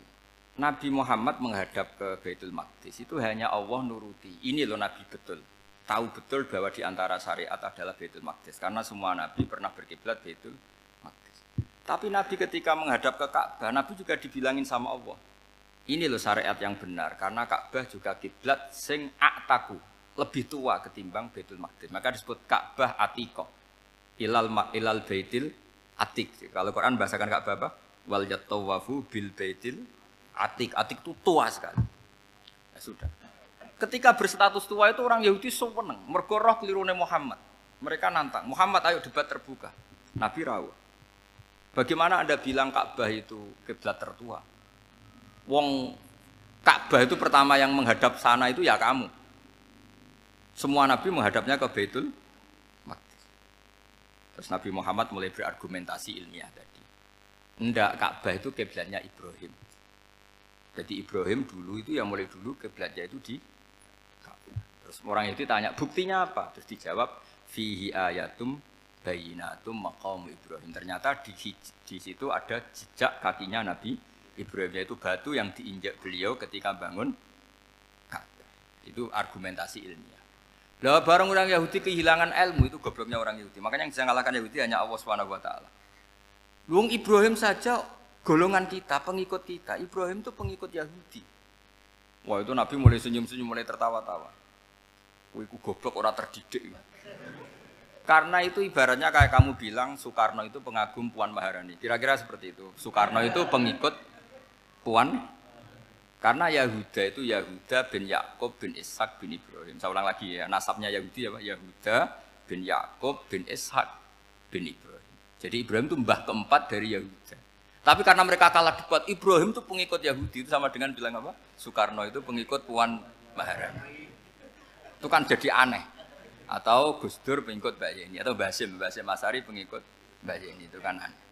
Nabi Muhammad menghadap ke Baitul Maqdis itu hanya Allah nuruti. Ini loh Nabi betul tahu betul bahwa di antara syariat adalah Baitul Maqdis karena semua nabi pernah berkiblat Baitul Maqdis. Tapi nabi ketika menghadap ke Ka'bah, nabi juga dibilangin sama Allah. Ini loh syariat yang benar karena Ka'bah juga kiblat sing aktaku, lebih tua ketimbang Baitul Maqdis. Maka disebut Ka'bah Atiko. Ilal ilal Baitil Atik. Kalau Quran bahasakan Ka'bah apa? Wal yatawafu bil Baitil Atik. Atik itu tua sekali. Ya sudah. Ketika berstatus tua itu orang Yahudi seneng, mergo roh kelirune Muhammad. Mereka nantang, Muhammad ayo debat terbuka. Nabi rawuh. Bagaimana Anda bilang Ka'bah itu kiblat tertua? Wong Ka'bah itu pertama yang menghadap sana itu ya kamu. Semua nabi menghadapnya ke Baitul Maqdis. Terus Nabi Muhammad mulai berargumentasi ilmiah tadi. Enggak, Ka'bah itu kiblatnya Ibrahim. Jadi Ibrahim dulu itu yang mulai dulu kiblatnya itu di Terus orang itu tanya, buktinya apa? Terus dijawab, fihi ayatum bayinatum maqam Ibrahim. Ternyata di, di situ ada jejak kakinya Nabi Ibrahim, yaitu batu yang diinjak beliau ketika bangun Itu argumentasi ilmiah. Lah barang orang Yahudi kehilangan ilmu itu gobloknya orang Yahudi. Makanya yang bisa mengalahkan Yahudi hanya Allah Subhanahu wa taala. Luang Ibrahim saja golongan kita, pengikut kita. Ibrahim itu pengikut Yahudi. Wah itu Nabi mulai senyum-senyum, mulai tertawa-tawa. Kowe iku goblok ora terdidik. Karena itu ibaratnya kayak kamu bilang Soekarno itu pengagum Puan Maharani. Kira-kira seperti itu. Soekarno itu pengikut Puan karena Yahuda itu Yahuda bin Yakub bin Ishak bin Ibrahim. Saya ulang lagi ya, nasabnya Yahudi ya Pak. Yahuda bin Yakub bin Ishak bin Ibrahim. Jadi Ibrahim itu mbah keempat dari Yahuda. Tapi karena mereka kalah debat, Ibrahim itu pengikut Yahudi itu sama dengan bilang apa? Soekarno itu pengikut Puan Maharani itu kan jadi aneh. Atau Gus Dur pengikut Mbak Yeni atau Basim, Basim Masari pengikut Mbak Yeni itu kan aneh.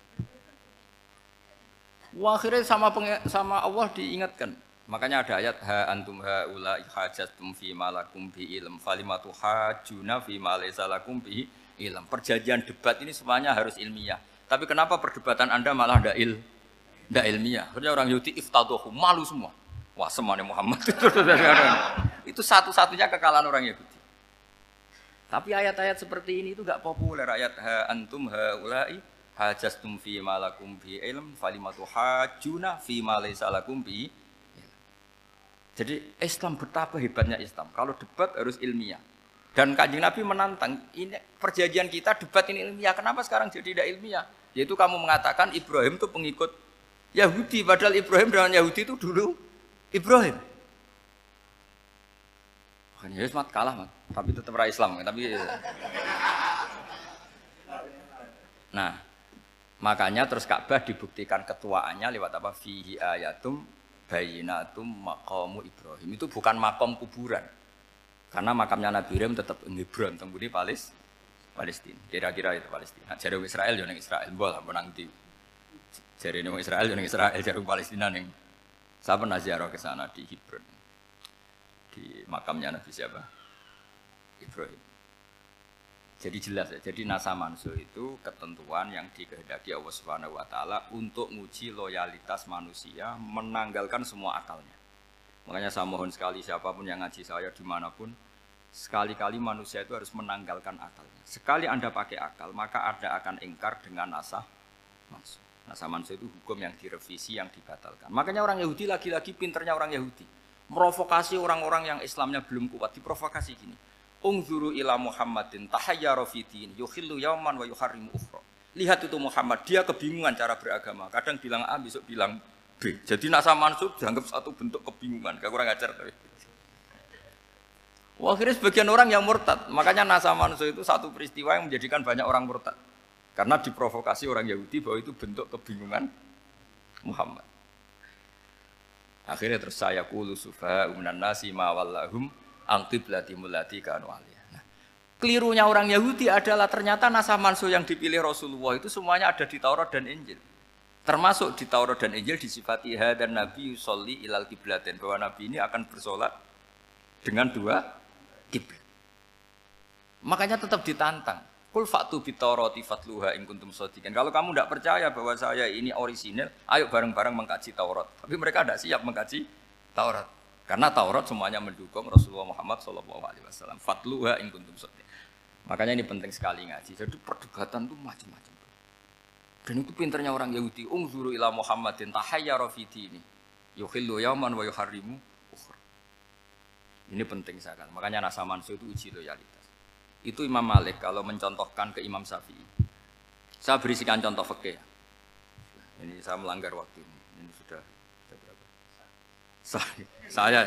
Wah, akhirnya sama sama Allah diingatkan. Makanya ada ayat ha antum ha ula hajatum fi malakum bi ilm falimatu hajuna fi ma lakum bi ilm. Perjanjian debat ini semuanya harus ilmiah. Tapi kenapa perdebatan Anda malah tidak il, ilmiah? Akhirnya orang Yahudi iftadohu, malu semua. Wah semuanya Muhammad itu satu-satunya kekalahan orang Yahudi. Tapi ayat-ayat seperti ini itu gak populer. Ayat ha antum ha ulai hajastum fi malakum bi ilm falimatu hajuna fi malaysa lakum bi jadi Islam betapa hebatnya Islam. Kalau debat harus ilmiah. Dan kanjeng Nabi menantang, ini perjanjian kita debat ini ilmiah. Kenapa sekarang jadi tidak ilmiah? Yaitu kamu mengatakan Ibrahim itu pengikut Yahudi. Padahal Ibrahim dengan Yahudi itu dulu Ibrahim. Makanya ya mat kalah mat, tapi tetap ra Islam. Tapi Nah, makanya terus Ka'bah dibuktikan ketuaannya lewat apa? Fihi ayatum bayinatum maqamu Ibrahim. Itu bukan makom kuburan. Karena makamnya Nabi Ibrahim tetap Hebron, tempat Palis, Palestina. Kira-kira itu Palestina. Jadi Israel jangan Israel, boleh menang di. Jadi Israel jangan Israel, jadi Palestina nih saya pernah ziarah ke sana di Hebron. Di makamnya Nabi siapa? Ibrahim. Jadi jelas ya. Jadi nasa mansu itu ketentuan yang dikehendaki Allah Subhanahu wa taala untuk menguji loyalitas manusia menanggalkan semua akalnya. Makanya saya mohon sekali siapa pun yang ngaji saya di mana pun sekali-kali manusia itu harus menanggalkan akalnya. Sekali Anda pakai akal, maka Anda akan ingkar dengan nasa mansu. Nasa mansu itu hukum yang direvisi, yang dibatalkan. Makanya orang Yahudi lagi-lagi pinternya orang Yahudi. Merovokasi orang-orang yang Islamnya belum kuat, diprovokasi gini Ungzuru ila Muhammadin tahayyara fi din yukhillu yauman wa yuharrimu ukhra. Lihat itu Muhammad, dia kebingungan cara beragama. Kadang bilang A, besok bilang B. Jadi nak sama mansub dianggap satu bentuk kebingungan. Gak kurang ajar tapi. Wah, akhirnya sebagian orang yang murtad. Makanya nasa manusia itu satu peristiwa yang menjadikan banyak orang murtad. Karena diprovokasi orang Yahudi bahwa itu bentuk kebingungan Muhammad. Akhirnya terus saya kulu sufa umnan nasi mawallahum angkiblati mulati kanu Nah, kelirunya orang Yahudi adalah ternyata nasah mansuh yang dipilih Rasulullah itu semuanya ada di Taurat dan Injil. Termasuk di Taurat dan Injil disifati dan Nabi yusolli ilal kiblatin bahwa Nabi ini akan bersolat dengan dua kiblat. Makanya tetap ditantang. Kul faktu bitoroti fatluha in kuntum sodikin. Kalau kamu tidak percaya bahwa saya ini orisinil, ayo bareng-bareng mengkaji Taurat. Tapi mereka tidak siap mengkaji Taurat. Karena Taurat semuanya mendukung Rasulullah Muhammad Shallallahu Alaihi Wasallam. Fatluha in kuntum Makanya ini penting sekali ngaji. Jadi perdebatan itu macam-macam. Dan itu pinternya orang Yahudi. Ungzuru ila Muhammadin tahayyara fi ini. Yukhillu yaman wa yuharrimu ukhra. Ini penting sekali. Makanya nasa mansu itu uji loyalitas. Itu Imam Malik kalau mencontohkan ke Imam Syafi'i. Saya berisikan contoh fakih. Ini saya melanggar waktu ini. Ini sudah saya, saya,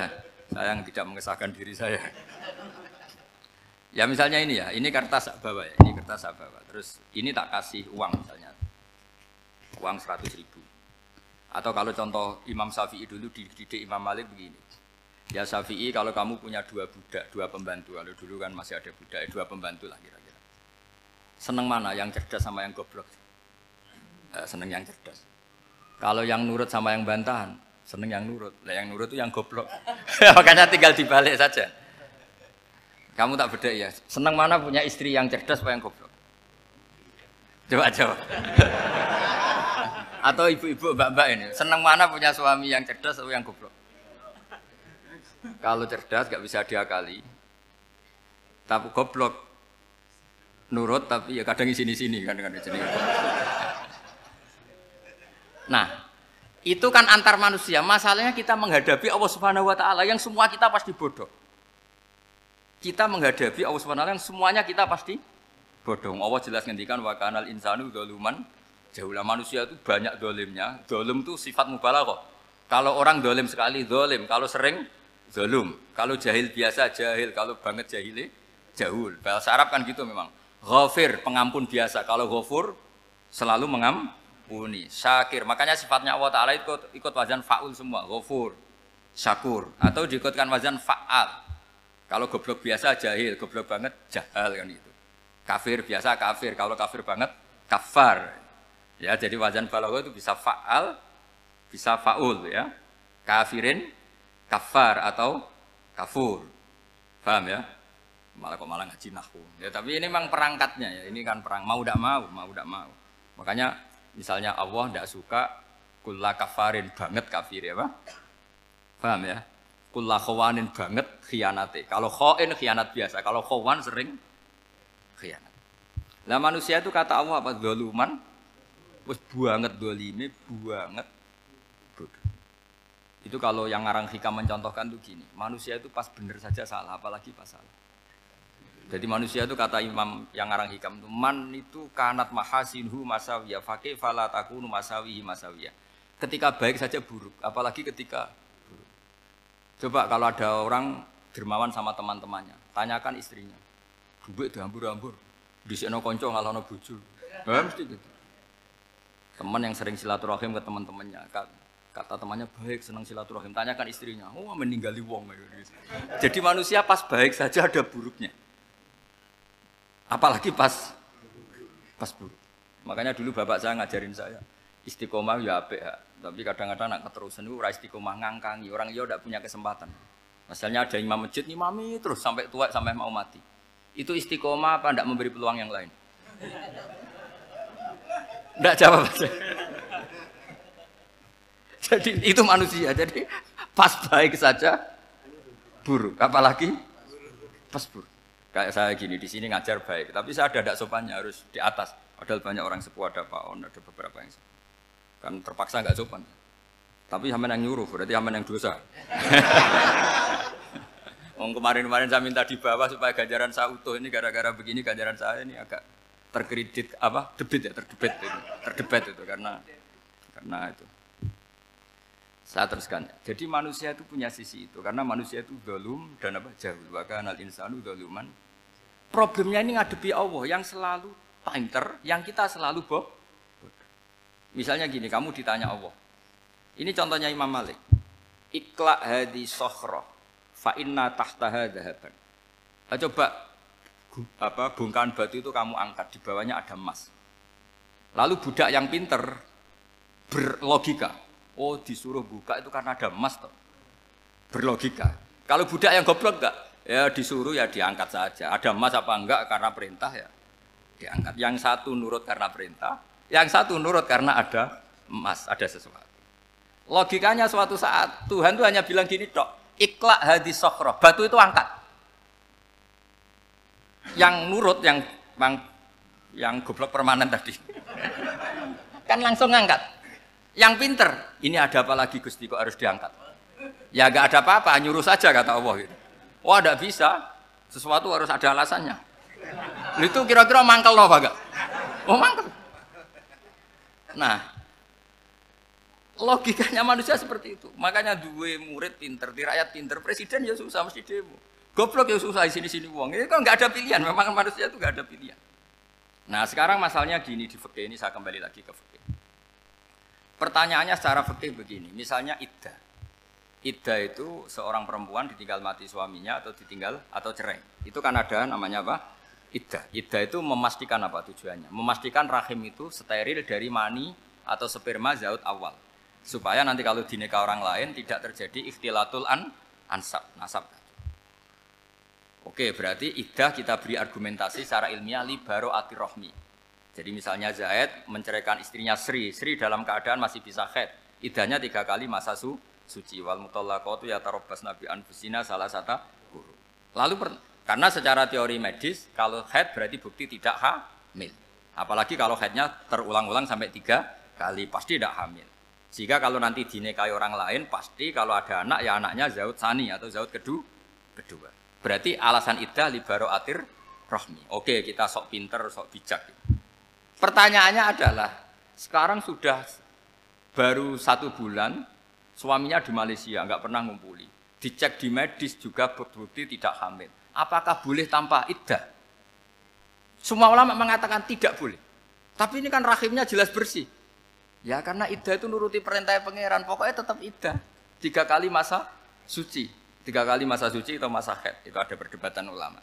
saya yang tidak mengesahkan diri saya. Ya misalnya ini ya, ini kertas saya bawa ya, ini kertas saya bawa. Terus ini tak kasih uang misalnya, uang 100 ribu. Atau kalau contoh Imam Syafi'i dulu dididik Imam Malik begini. Ya Syafi'i kalau kamu punya dua budak, dua pembantu, kalau dulu kan masih ada budak, dua pembantu lah kira-kira. Seneng mana, yang cerdas sama yang goblok? Eh, seneng yang cerdas. Kalau yang nurut sama yang bantahan, seneng yang nurut. Lah yang nurut itu yang goblok. Makanya tinggal dibalik saja. Kamu tak beda ya. Seneng mana punya istri yang cerdas apa yang goblok? Coba coba. Atau ibu-ibu mbak-mbak ini, seneng mana punya suami yang cerdas atau yang goblok? Kalau cerdas gak bisa diakali. Tapi goblok nurut tapi ya kadang di sini-sini kan di sini. Nah, itu kan antar manusia. Masalahnya kita menghadapi Allah Subhanahu wa taala yang semua kita pasti bodoh. Kita menghadapi Allah Subhanahu wa taala yang semuanya kita pasti bodoh. Allah jelas ngendikan wa kanal insanu dzaluman jauhlah manusia itu banyak dolimnya. Dolim itu sifat mubalaghah. Kalau orang dolim sekali dolim, kalau sering dolum, kalau jahil biasa jahil, kalau banget jahili jahul. Bahasa Arab kan gitu memang. Ghafir pengampun biasa, kalau ghafur selalu mengam uni, syakir. Makanya sifatnya Allah Ta'ala ikut, ikut wazan fa'ul semua, ghafur, syakur. Atau diikutkan wazan fa'al. Kalau goblok biasa jahil, goblok banget jahal kan itu. Kafir biasa kafir, kalau kafir banget kafar. Ya, jadi wazan balagha itu bisa fa'al, bisa fa'ul ya. Kafirin, kafar atau kafur. Paham ya? Malah kok malah ngaji nahu. Ya, tapi ini memang perangkatnya ya. Ini kan perang mau tidak mau, mau tidak mau. Makanya Misalnya Allah tidak suka kulla kafarin banget kafir ya Pak. Paham ya? Kulla khawanin banget khianate. Kalau khain khianat biasa, kalau khawan sering khianat. Lah manusia itu kata Allah apa? Doluman. Wis banget dolime, banget. Itu kalau yang ngarang hikam mencontohkan tuh gini, manusia itu pas bener saja salah, apalagi pas salah. Jadi manusia itu kata Imam yang ngarang hikam itu man itu kanat mahasinhu masawiya fakih fala takunu masawihi masawiya. Ketika baik saja buruk, apalagi ketika buruk. Coba kalau ada orang dermawan sama teman-temannya, tanyakan istrinya. Duit dihambur-hambur, di sini konco ngalono bojo. Nah, mesti gitu. Teman yang sering silaturahim ke teman-temannya, kata temannya baik senang silaturahim, tanyakan istrinya, oh meninggali wong. Jadi manusia pas baik saja ada buruknya. Apalagi pas pas buruk. Makanya dulu bapak saya ngajarin saya istiqomah ya apik ya. Tapi kadang-kadang nak keterusan itu ora istiqomah ngangkangi. Orang iya udah punya kesempatan. Misalnya ada imam masjid, imami terus sampai tua sampai mau mati. Itu istiqomah apa tidak memberi peluang yang lain? Tidak jawab aja. Jadi itu manusia. Jadi pas baik saja buruk. Apalagi pas buruk. Kayak saya gini di sini ngajar baik, tapi saya ada tidak sopannya harus di atas. Padahal banyak orang sepuh ada Pak On, ada beberapa yang kan terpaksa nggak sopan. Tapi sama yang nyuruh, berarti sama yang dosa. Om kemarin-kemarin saya minta di bawah supaya ganjaran saya utuh ini gara-gara begini ganjaran saya ini agak terkredit apa debit ya terdebet itu terdebat itu karena karena itu saya teruskan. Jadi manusia itu punya sisi itu karena manusia itu dolum dan apa? Jauh bahkan al insanu doluman problemnya ini ngadepi Allah yang selalu pinter yang kita selalu boh misalnya gini kamu ditanya Allah. Ini contohnya Imam Malik. Ikla hadi sohroh fa inna tahtaha dhahaban. Nah, coba apa bongkahan batu itu kamu angkat di bawahnya ada emas. Lalu budak yang pinter berlogika, oh disuruh buka itu karena ada emas toh. Berlogika. Kalau budak yang goblok enggak, ya disuruh ya diangkat saja. Ada emas apa enggak karena perintah ya diangkat. Yang satu nurut karena perintah, yang satu nurut karena ada emas, ada sesuatu. Logikanya suatu saat Tuhan tuh hanya bilang gini, dok, Iklak hadis sokro. Batu itu angkat. Yang nurut, yang yang, yang goblok permanen tadi. kan langsung ngangkat. Yang pinter, ini ada apa lagi Gusti kok harus diangkat? Ya gak ada apa-apa, nyuruh saja kata Allah gitu. Wah, tidak bisa. Sesuatu harus ada alasannya. Itu kira-kira mangkel loh, Pak? Oh, mangkel. Nah, Logikanya manusia seperti itu. Makanya dua murid pinter, di rakyat pinter, presiden ya susah mesti demo. Goblok ya susah di sini-sini uang. Ini kan nggak ada pilihan. Memang manusia itu nggak ada pilihan. Nah sekarang masalahnya gini di fikih ini saya kembali lagi ke fikih. Pertanyaannya secara fikih begini. Misalnya iddah. Iddah itu seorang perempuan ditinggal mati suaminya atau ditinggal atau cerai. Itu kan ada namanya apa? Iddah. Iddah itu memastikan apa tujuannya? Memastikan rahim itu steril dari mani atau sperma zaut awal supaya nanti kalau dineka orang lain tidak terjadi ikhtilatul an ansab nasab. Oke, berarti idah kita beri argumentasi secara ilmiah li baro ati rohmi. Jadi misalnya Zaid menceraikan istrinya Sri, Sri dalam keadaan masih bisa head. Idahnya tiga kali masa su, suci. Wal mutallaqatu ya tarobas nabi anfusina salah satu guru. Lalu per, karena secara teori medis kalau head berarti bukti tidak hamil. Apalagi kalau headnya terulang-ulang sampai tiga kali pasti tidak hamil. Sehingga kalau nanti dinikahi orang lain, pasti kalau ada anak, ya anaknya zaud sani atau zaud kedua. kedua. Berarti alasan iddah libaro atir rohmi. Oke, kita sok pinter, sok bijak. Pertanyaannya adalah, sekarang sudah baru satu bulan, suaminya di Malaysia, nggak pernah ngumpuli. Dicek di medis juga berbukti tidak hamil. Apakah boleh tanpa iddah? Semua ulama mengatakan tidak boleh. Tapi ini kan rahimnya jelas bersih. Ya karena iddah itu nuruti perintah pangeran, pokoknya tetap iddah. Tiga kali masa suci, tiga kali masa suci atau masa head, itu ada perdebatan ulama.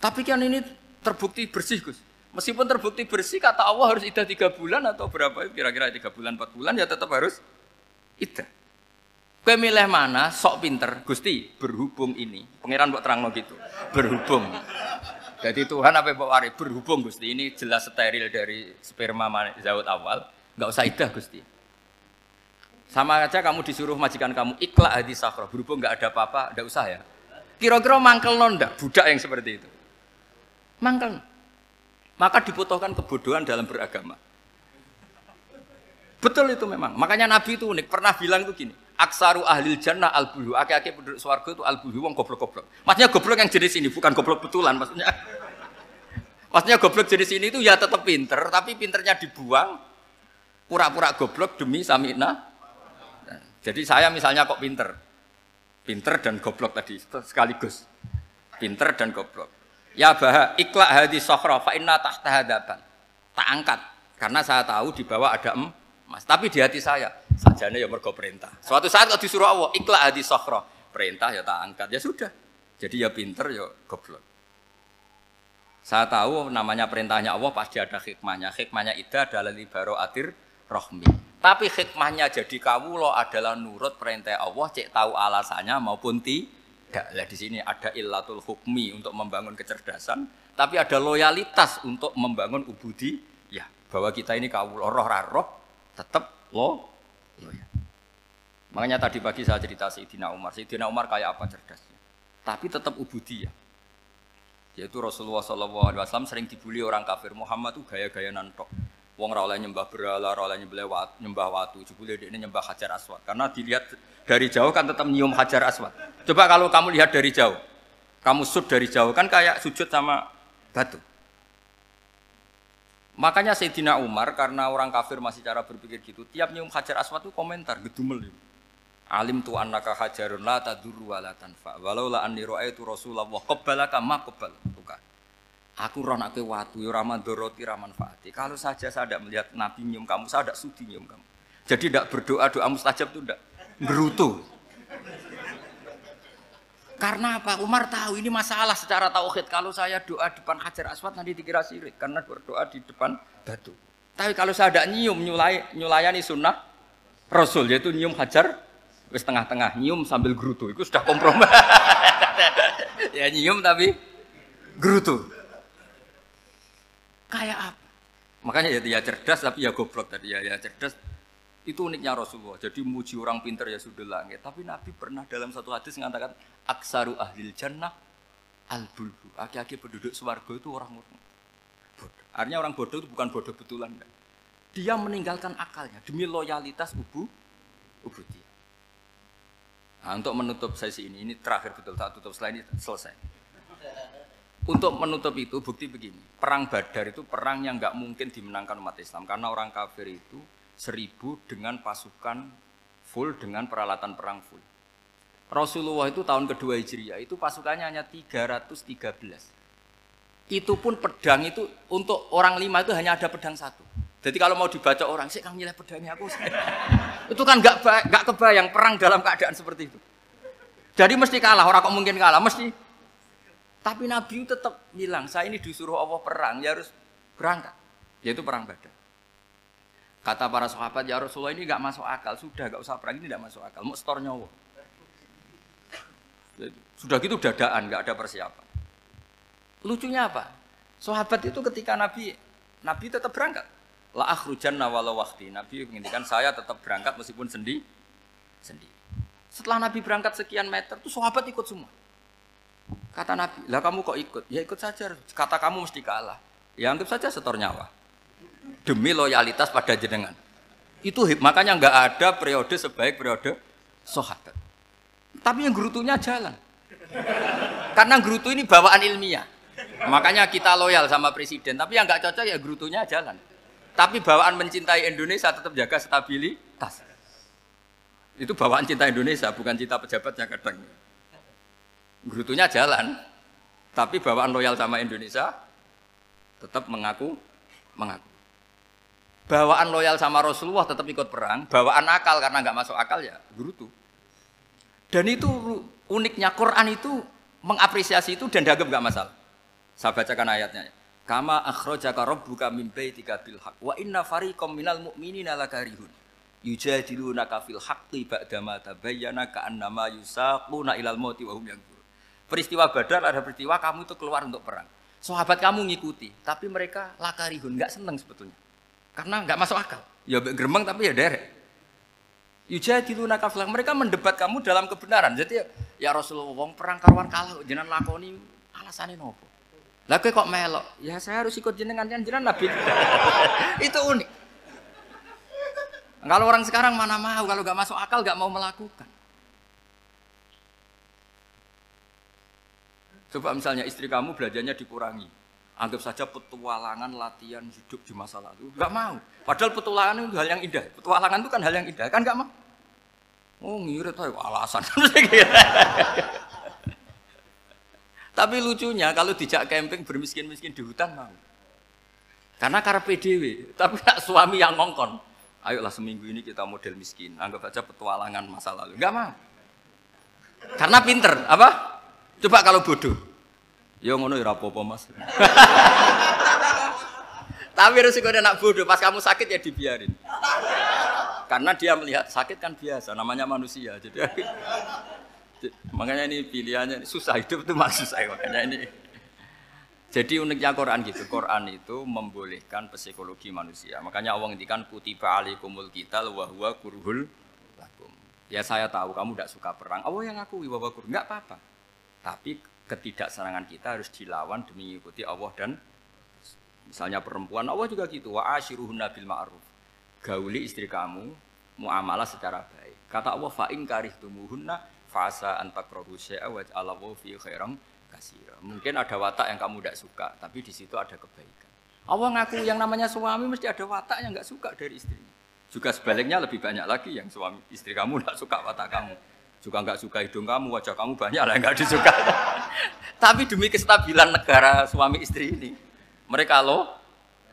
Tapi kan ini terbukti bersih Gus. Meskipun terbukti bersih, kata Allah harus iddah tiga bulan atau berapa? Kira-kira tiga bulan, empat bulan, ya tetap harus iddah. Kue milih mana? Sok pinter, Gusti. Berhubung ini, pangeran buat terang gitu. Berhubung. Jadi Tuhan apa bawa wari? Berhubung Gusti ini jelas steril dari sperma zaud awal Enggak usah idah Gusti. Sama aja kamu disuruh majikan kamu ikhlas hadis sakro, berhubung nggak ada apa-apa, enggak usah ya. Kira-kira mangkel nonda budak yang seperti itu. Mangkel. Maka dibutuhkan kebodohan dalam beragama. Betul itu memang. Makanya Nabi itu unik, pernah bilang itu gini, aksaru ahlil jannah al bulu, aki-aki penduduk swarga itu al bulu, wong goblok-goblok. Maksudnya goblok yang jenis ini, bukan goblok betulan maksudnya. Maksudnya goblok jenis ini itu ya tetap pinter, tapi pinternya dibuang, pura-pura goblok demi samina. Jadi saya misalnya kok pinter, pinter dan goblok tadi sekaligus, pinter dan goblok. Ya bah ikhlas hadis sohro fa inna tahta hadapan. Tak angkat karena saya tahu di bawah ada emas. Tapi di hati saya sajane ya mergo perintah. Suatu saat kalau disuruh Allah ikhlas hadis sohro perintah ya tak angkat ya sudah. Jadi ya pinter ya goblok. Saya tahu namanya perintahnya Allah pasti ada hikmahnya. Hikmahnya itu adalah libaro atir rohmi. Tapi hikmahnya jadi kawulo adalah nurut perintah Allah, cek tahu alasannya maupun ti, Tidak. Lah di sini ada illatul hukmi untuk membangun kecerdasan, tapi ada loyalitas untuk membangun ubudi. Ya, bahwa kita ini kawul roh roh tetap lo loyal. Makanya tadi pagi saya cerita Sayyidina Umar. Sayyidina Umar kayak apa cerdasnya? Tapi tetap ubudi ya. Yaitu Rasulullah SAW sering dibully orang kafir. Muhammad tuh gaya-gaya nantok. Wong rawleh nyembah berhala, rawleh nyembah watu, nyembah watu. Jebule dia nyembah hajar aswad. Karena dilihat dari jauh kan tetap nyium hajar aswad. Coba kalau kamu lihat dari jauh, kamu sud dari jauh kan kayak sujud sama batu. Makanya Sayyidina Umar karena orang kafir masih cara berpikir gitu, tiap nyium hajar aswad itu komentar, gedumel. Alim tu annaka hajarun la tadurru wa la tanfa. Walau la anni ra'aitu Rasulullah qabbalaka ma qabbal. Bukan. Aku roh nak watu ya ora mandoroti ra manfaati. Kalau saja saya tidak melihat Nabi nyium kamu, saya tidak sudi nyium kamu. Jadi tidak berdoa doa mustajab itu tidak berutu. Karena apa? Umar tahu ini masalah secara tauhid. Kalau saya doa depan Hajar Aswad nanti dikira sirik karena berdoa di depan batu. Tapi kalau saya tidak nyium nyulai, nyulayani sunnah Rasul yaitu nyium Hajar Wis tengah-tengah nyium sambil gerutu, itu sudah kompromi. ya nyium tapi gerutu. Kayak apa? Makanya ya, ya cerdas tapi ya goblok tadi ya, ya cerdas itu uniknya Rasulullah. Jadi muji orang pintar ya sudah langit. Tapi Nabi pernah dalam satu hadis mengatakan aksaru ahlil jannah al bulbu. Aki-aki penduduk swargo itu orang bodoh. Artinya orang bodoh itu bukan bodoh betulan. Dia meninggalkan akalnya demi loyalitas ubu ubudi. Nah, untuk menutup sesi ini, ini terakhir betul, tak tutup setelah ini selesai. Untuk menutup itu bukti begini, perang Badar itu perang yang nggak mungkin dimenangkan umat Islam karena orang kafir itu seribu dengan pasukan full dengan peralatan perang full. Rasulullah itu tahun kedua Hijriah itu pasukannya hanya 313. Itu pun pedang itu untuk orang lima itu hanya ada pedang satu. Jadi kalau mau dibaca orang, sih kamu nilai pedangnya aku. itu kan nggak nggak kebayang perang dalam keadaan seperti itu. Jadi mesti kalah, orang kok mungkin kalah, mesti. Tapi Nabi tetap bilang, saya ini disuruh Allah perang, ya harus berangkat. Yaitu perang Badar. Kata para sahabat, ya Rasulullah ini nggak masuk akal, sudah nggak usah perang ini nggak masuk akal, mau setor nyawa. Sudah gitu dadaan, nggak ada persiapan. Lucunya apa? Sahabat itu ketika Nabi, Nabi tetap berangkat. La akhrujan walau wakti. Nabi menginginkan saya tetap berangkat meskipun sendi sendi. Setelah Nabi berangkat sekian meter, tuh sahabat ikut semua. Kata Nabi, lah kamu kok ikut? Ya ikut saja. Kata kamu mesti kalah. Ya anggap saja setor nyawa. Demi loyalitas pada jenengan. Itu makanya nggak ada periode sebaik periode sahabat. Tapi yang gerutunya jalan. Karena gerutu ini bawaan ilmiah. Makanya kita loyal sama presiden. Tapi yang nggak cocok ya gerutunya jalan. Tapi bawaan mencintai Indonesia tetap jaga stabilitas. Itu bawaan cinta Indonesia, bukan cinta pejabatnya kadang. Gerutunya jalan, tapi bawaan loyal sama Indonesia tetap mengaku mengaku. Bawaan loyal sama Rasulullah tetap ikut perang, bawaan akal karena nggak masuk akal ya gerutu. Dan itu uniknya Quran itu mengapresiasi itu dan dianggap nggak masalah. Saya bacakan ayatnya. Kama akhrajaka rabbuka min baitika bil haqq wa inna fariqam minal mu'minina lakarihun. Yujadilunaka fil haqqi ba'dama tabayyana ka'annama yusaquna ilal mauti wa hum yanzurun. Peristiwa Badar ada peristiwa kamu itu keluar untuk perang. Sahabat kamu ngikuti, tapi mereka lakarihun, enggak senang sebetulnya. Karena enggak masuk akal. Ya geremeng tapi ya derek. Yujadilunaka fil mereka mendebat kamu dalam kebenaran. Jadi ya, ya Rasulullah wong perang karuan kalah jenengan lakoni alasannya nopo? Lah kok melok? Ya saya harus ikut jenengan kan jenengan Nabi. itu unik. Kalau orang sekarang mana mau kalau nggak masuk akal nggak mau melakukan. Coba misalnya istri kamu belajarnya dikurangi. Anggap saja petualangan latihan hidup di masa lalu. Nggak mau. Padahal petualangan itu hal yang indah. Petualangan itu kan hal yang indah. Kan nggak mau. Oh ngirit alasan. Tapi lucunya kalau dijak camping bermiskin-miskin di hutan mau. Karena karena PDW, tapi nak suami yang ngongkon. Ayolah seminggu ini kita model miskin, anggap saja petualangan masa lalu. Enggak mau. Karena pinter, apa? Coba kalau bodoh. Ya ngono ya apa Mas. Tapi resiko nak bodoh, pas kamu sakit ya dibiarin. Karena dia melihat sakit kan biasa, namanya manusia. Jadi Makanya ini pilihannya susah hidup itu maksud saya makanya ini. Jadi uniknya Quran gitu. Quran itu membolehkan psikologi manusia. Makanya Allah ngendikan kutiba alaikumul kita wa huwa kurhul lakum. Ya saya tahu kamu tidak suka perang. Allah yang aku bahwa kurhul enggak apa-apa. Tapi ketidaksenangan kita harus dilawan demi mengikuti Allah dan misalnya perempuan Allah juga gitu wa ashiruhunna bil ma'ruf. Gauli istri kamu muamalah secara baik. Kata Allah fa in karihtumuhunna fasa antakrohu syai'a wa ja'alallahu fi khairan kasira. Mungkin ada watak yang kamu tidak suka, tapi di situ ada kebaikan. Allah ngaku yang namanya suami mesti ada watak yang nggak suka dari istrinya. Juga sebaliknya lebih banyak lagi yang suami istri kamu tidak suka watak kamu. Juga nggak suka hidung kamu, wajah kamu banyak lah nggak disuka. tapi demi kestabilan negara suami istri ini, mereka lo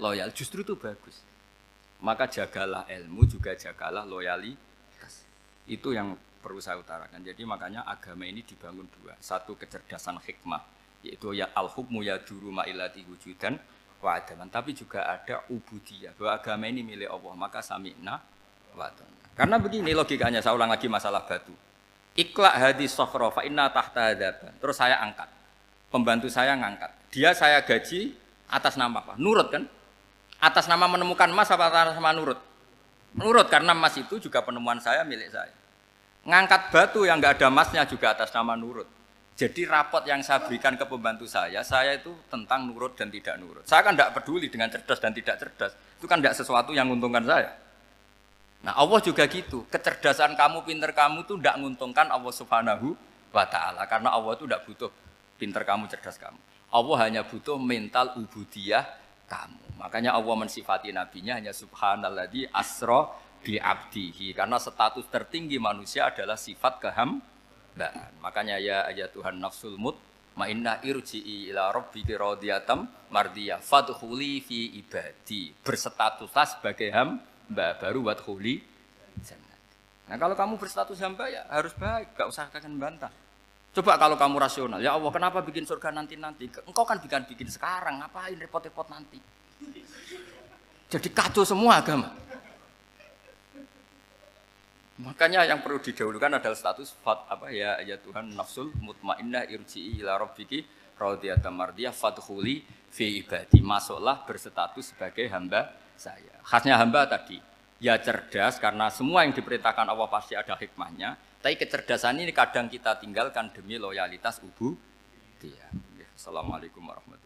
loyal. Justru itu bagus. Maka jagalah ilmu, juga jagalah loyalitas. Itu yang perlu saya utarakan. Jadi makanya agama ini dibangun dua. Satu kecerdasan hikmah, yaitu ya al-hukmu ya duru ma'ilati wujudan wa adaman. Tapi juga ada ubudiyah, bahwa agama ini milik Allah. Maka sami'na wa Karena begini logikanya, saya ulang lagi masalah batu. Iklak hadis sokhro fa inna tahta hadaban. Terus saya angkat. Pembantu saya ngangkat. Dia saya gaji atas nama apa? Nurut kan? Atas nama menemukan emas apa atas nama nurut? Nurut karena emas itu juga penemuan saya milik saya. Ngangkat batu yang nggak ada emasnya juga atas nama nurut. Jadi rapot yang saya berikan ke pembantu saya, saya itu tentang nurut dan tidak nurut. Saya kan tidak peduli dengan cerdas dan tidak cerdas. Itu kan tidak sesuatu yang menguntungkan saya. Nah Allah juga gitu. Kecerdasan kamu, pinter kamu itu tidak menguntungkan Allah subhanahu wa ta'ala. Karena Allah itu tidak butuh pinter kamu, cerdas kamu. Allah hanya butuh mental ubudiyah kamu. Makanya Allah mensifati nabinya hanya subhanalladzi asro bi abdihi karena status tertinggi manusia adalah sifat kehambaan. Makanya ya ayat Tuhan nafsul mut inna irji'i ila rabbiki radiyatam mardiyah fadkhuli fi ibadi berstatuslah sebagai hamba baru wadkhuli jannah. Nah kalau kamu berstatus hamba ya harus baik, gak usah kalian bantah. Coba kalau kamu rasional, ya Allah kenapa bikin surga nanti-nanti? Engkau kan bikin bikin sekarang, ngapain repot-repot nanti? Jadi kacau semua agama. Makanya yang perlu didahulukan adalah status fat apa ya ya Tuhan nafsul mutmainnah irji'i ila rabbiki radiyatan mardiyah fadkhuli fi ibadi. Masuklah berstatus sebagai hamba saya. Khasnya hamba tadi ya cerdas karena semua yang diperintahkan Allah pasti ada hikmahnya. Tapi kecerdasan ini kadang kita tinggalkan demi loyalitas ubu. Assalamualaikum warahmatullahi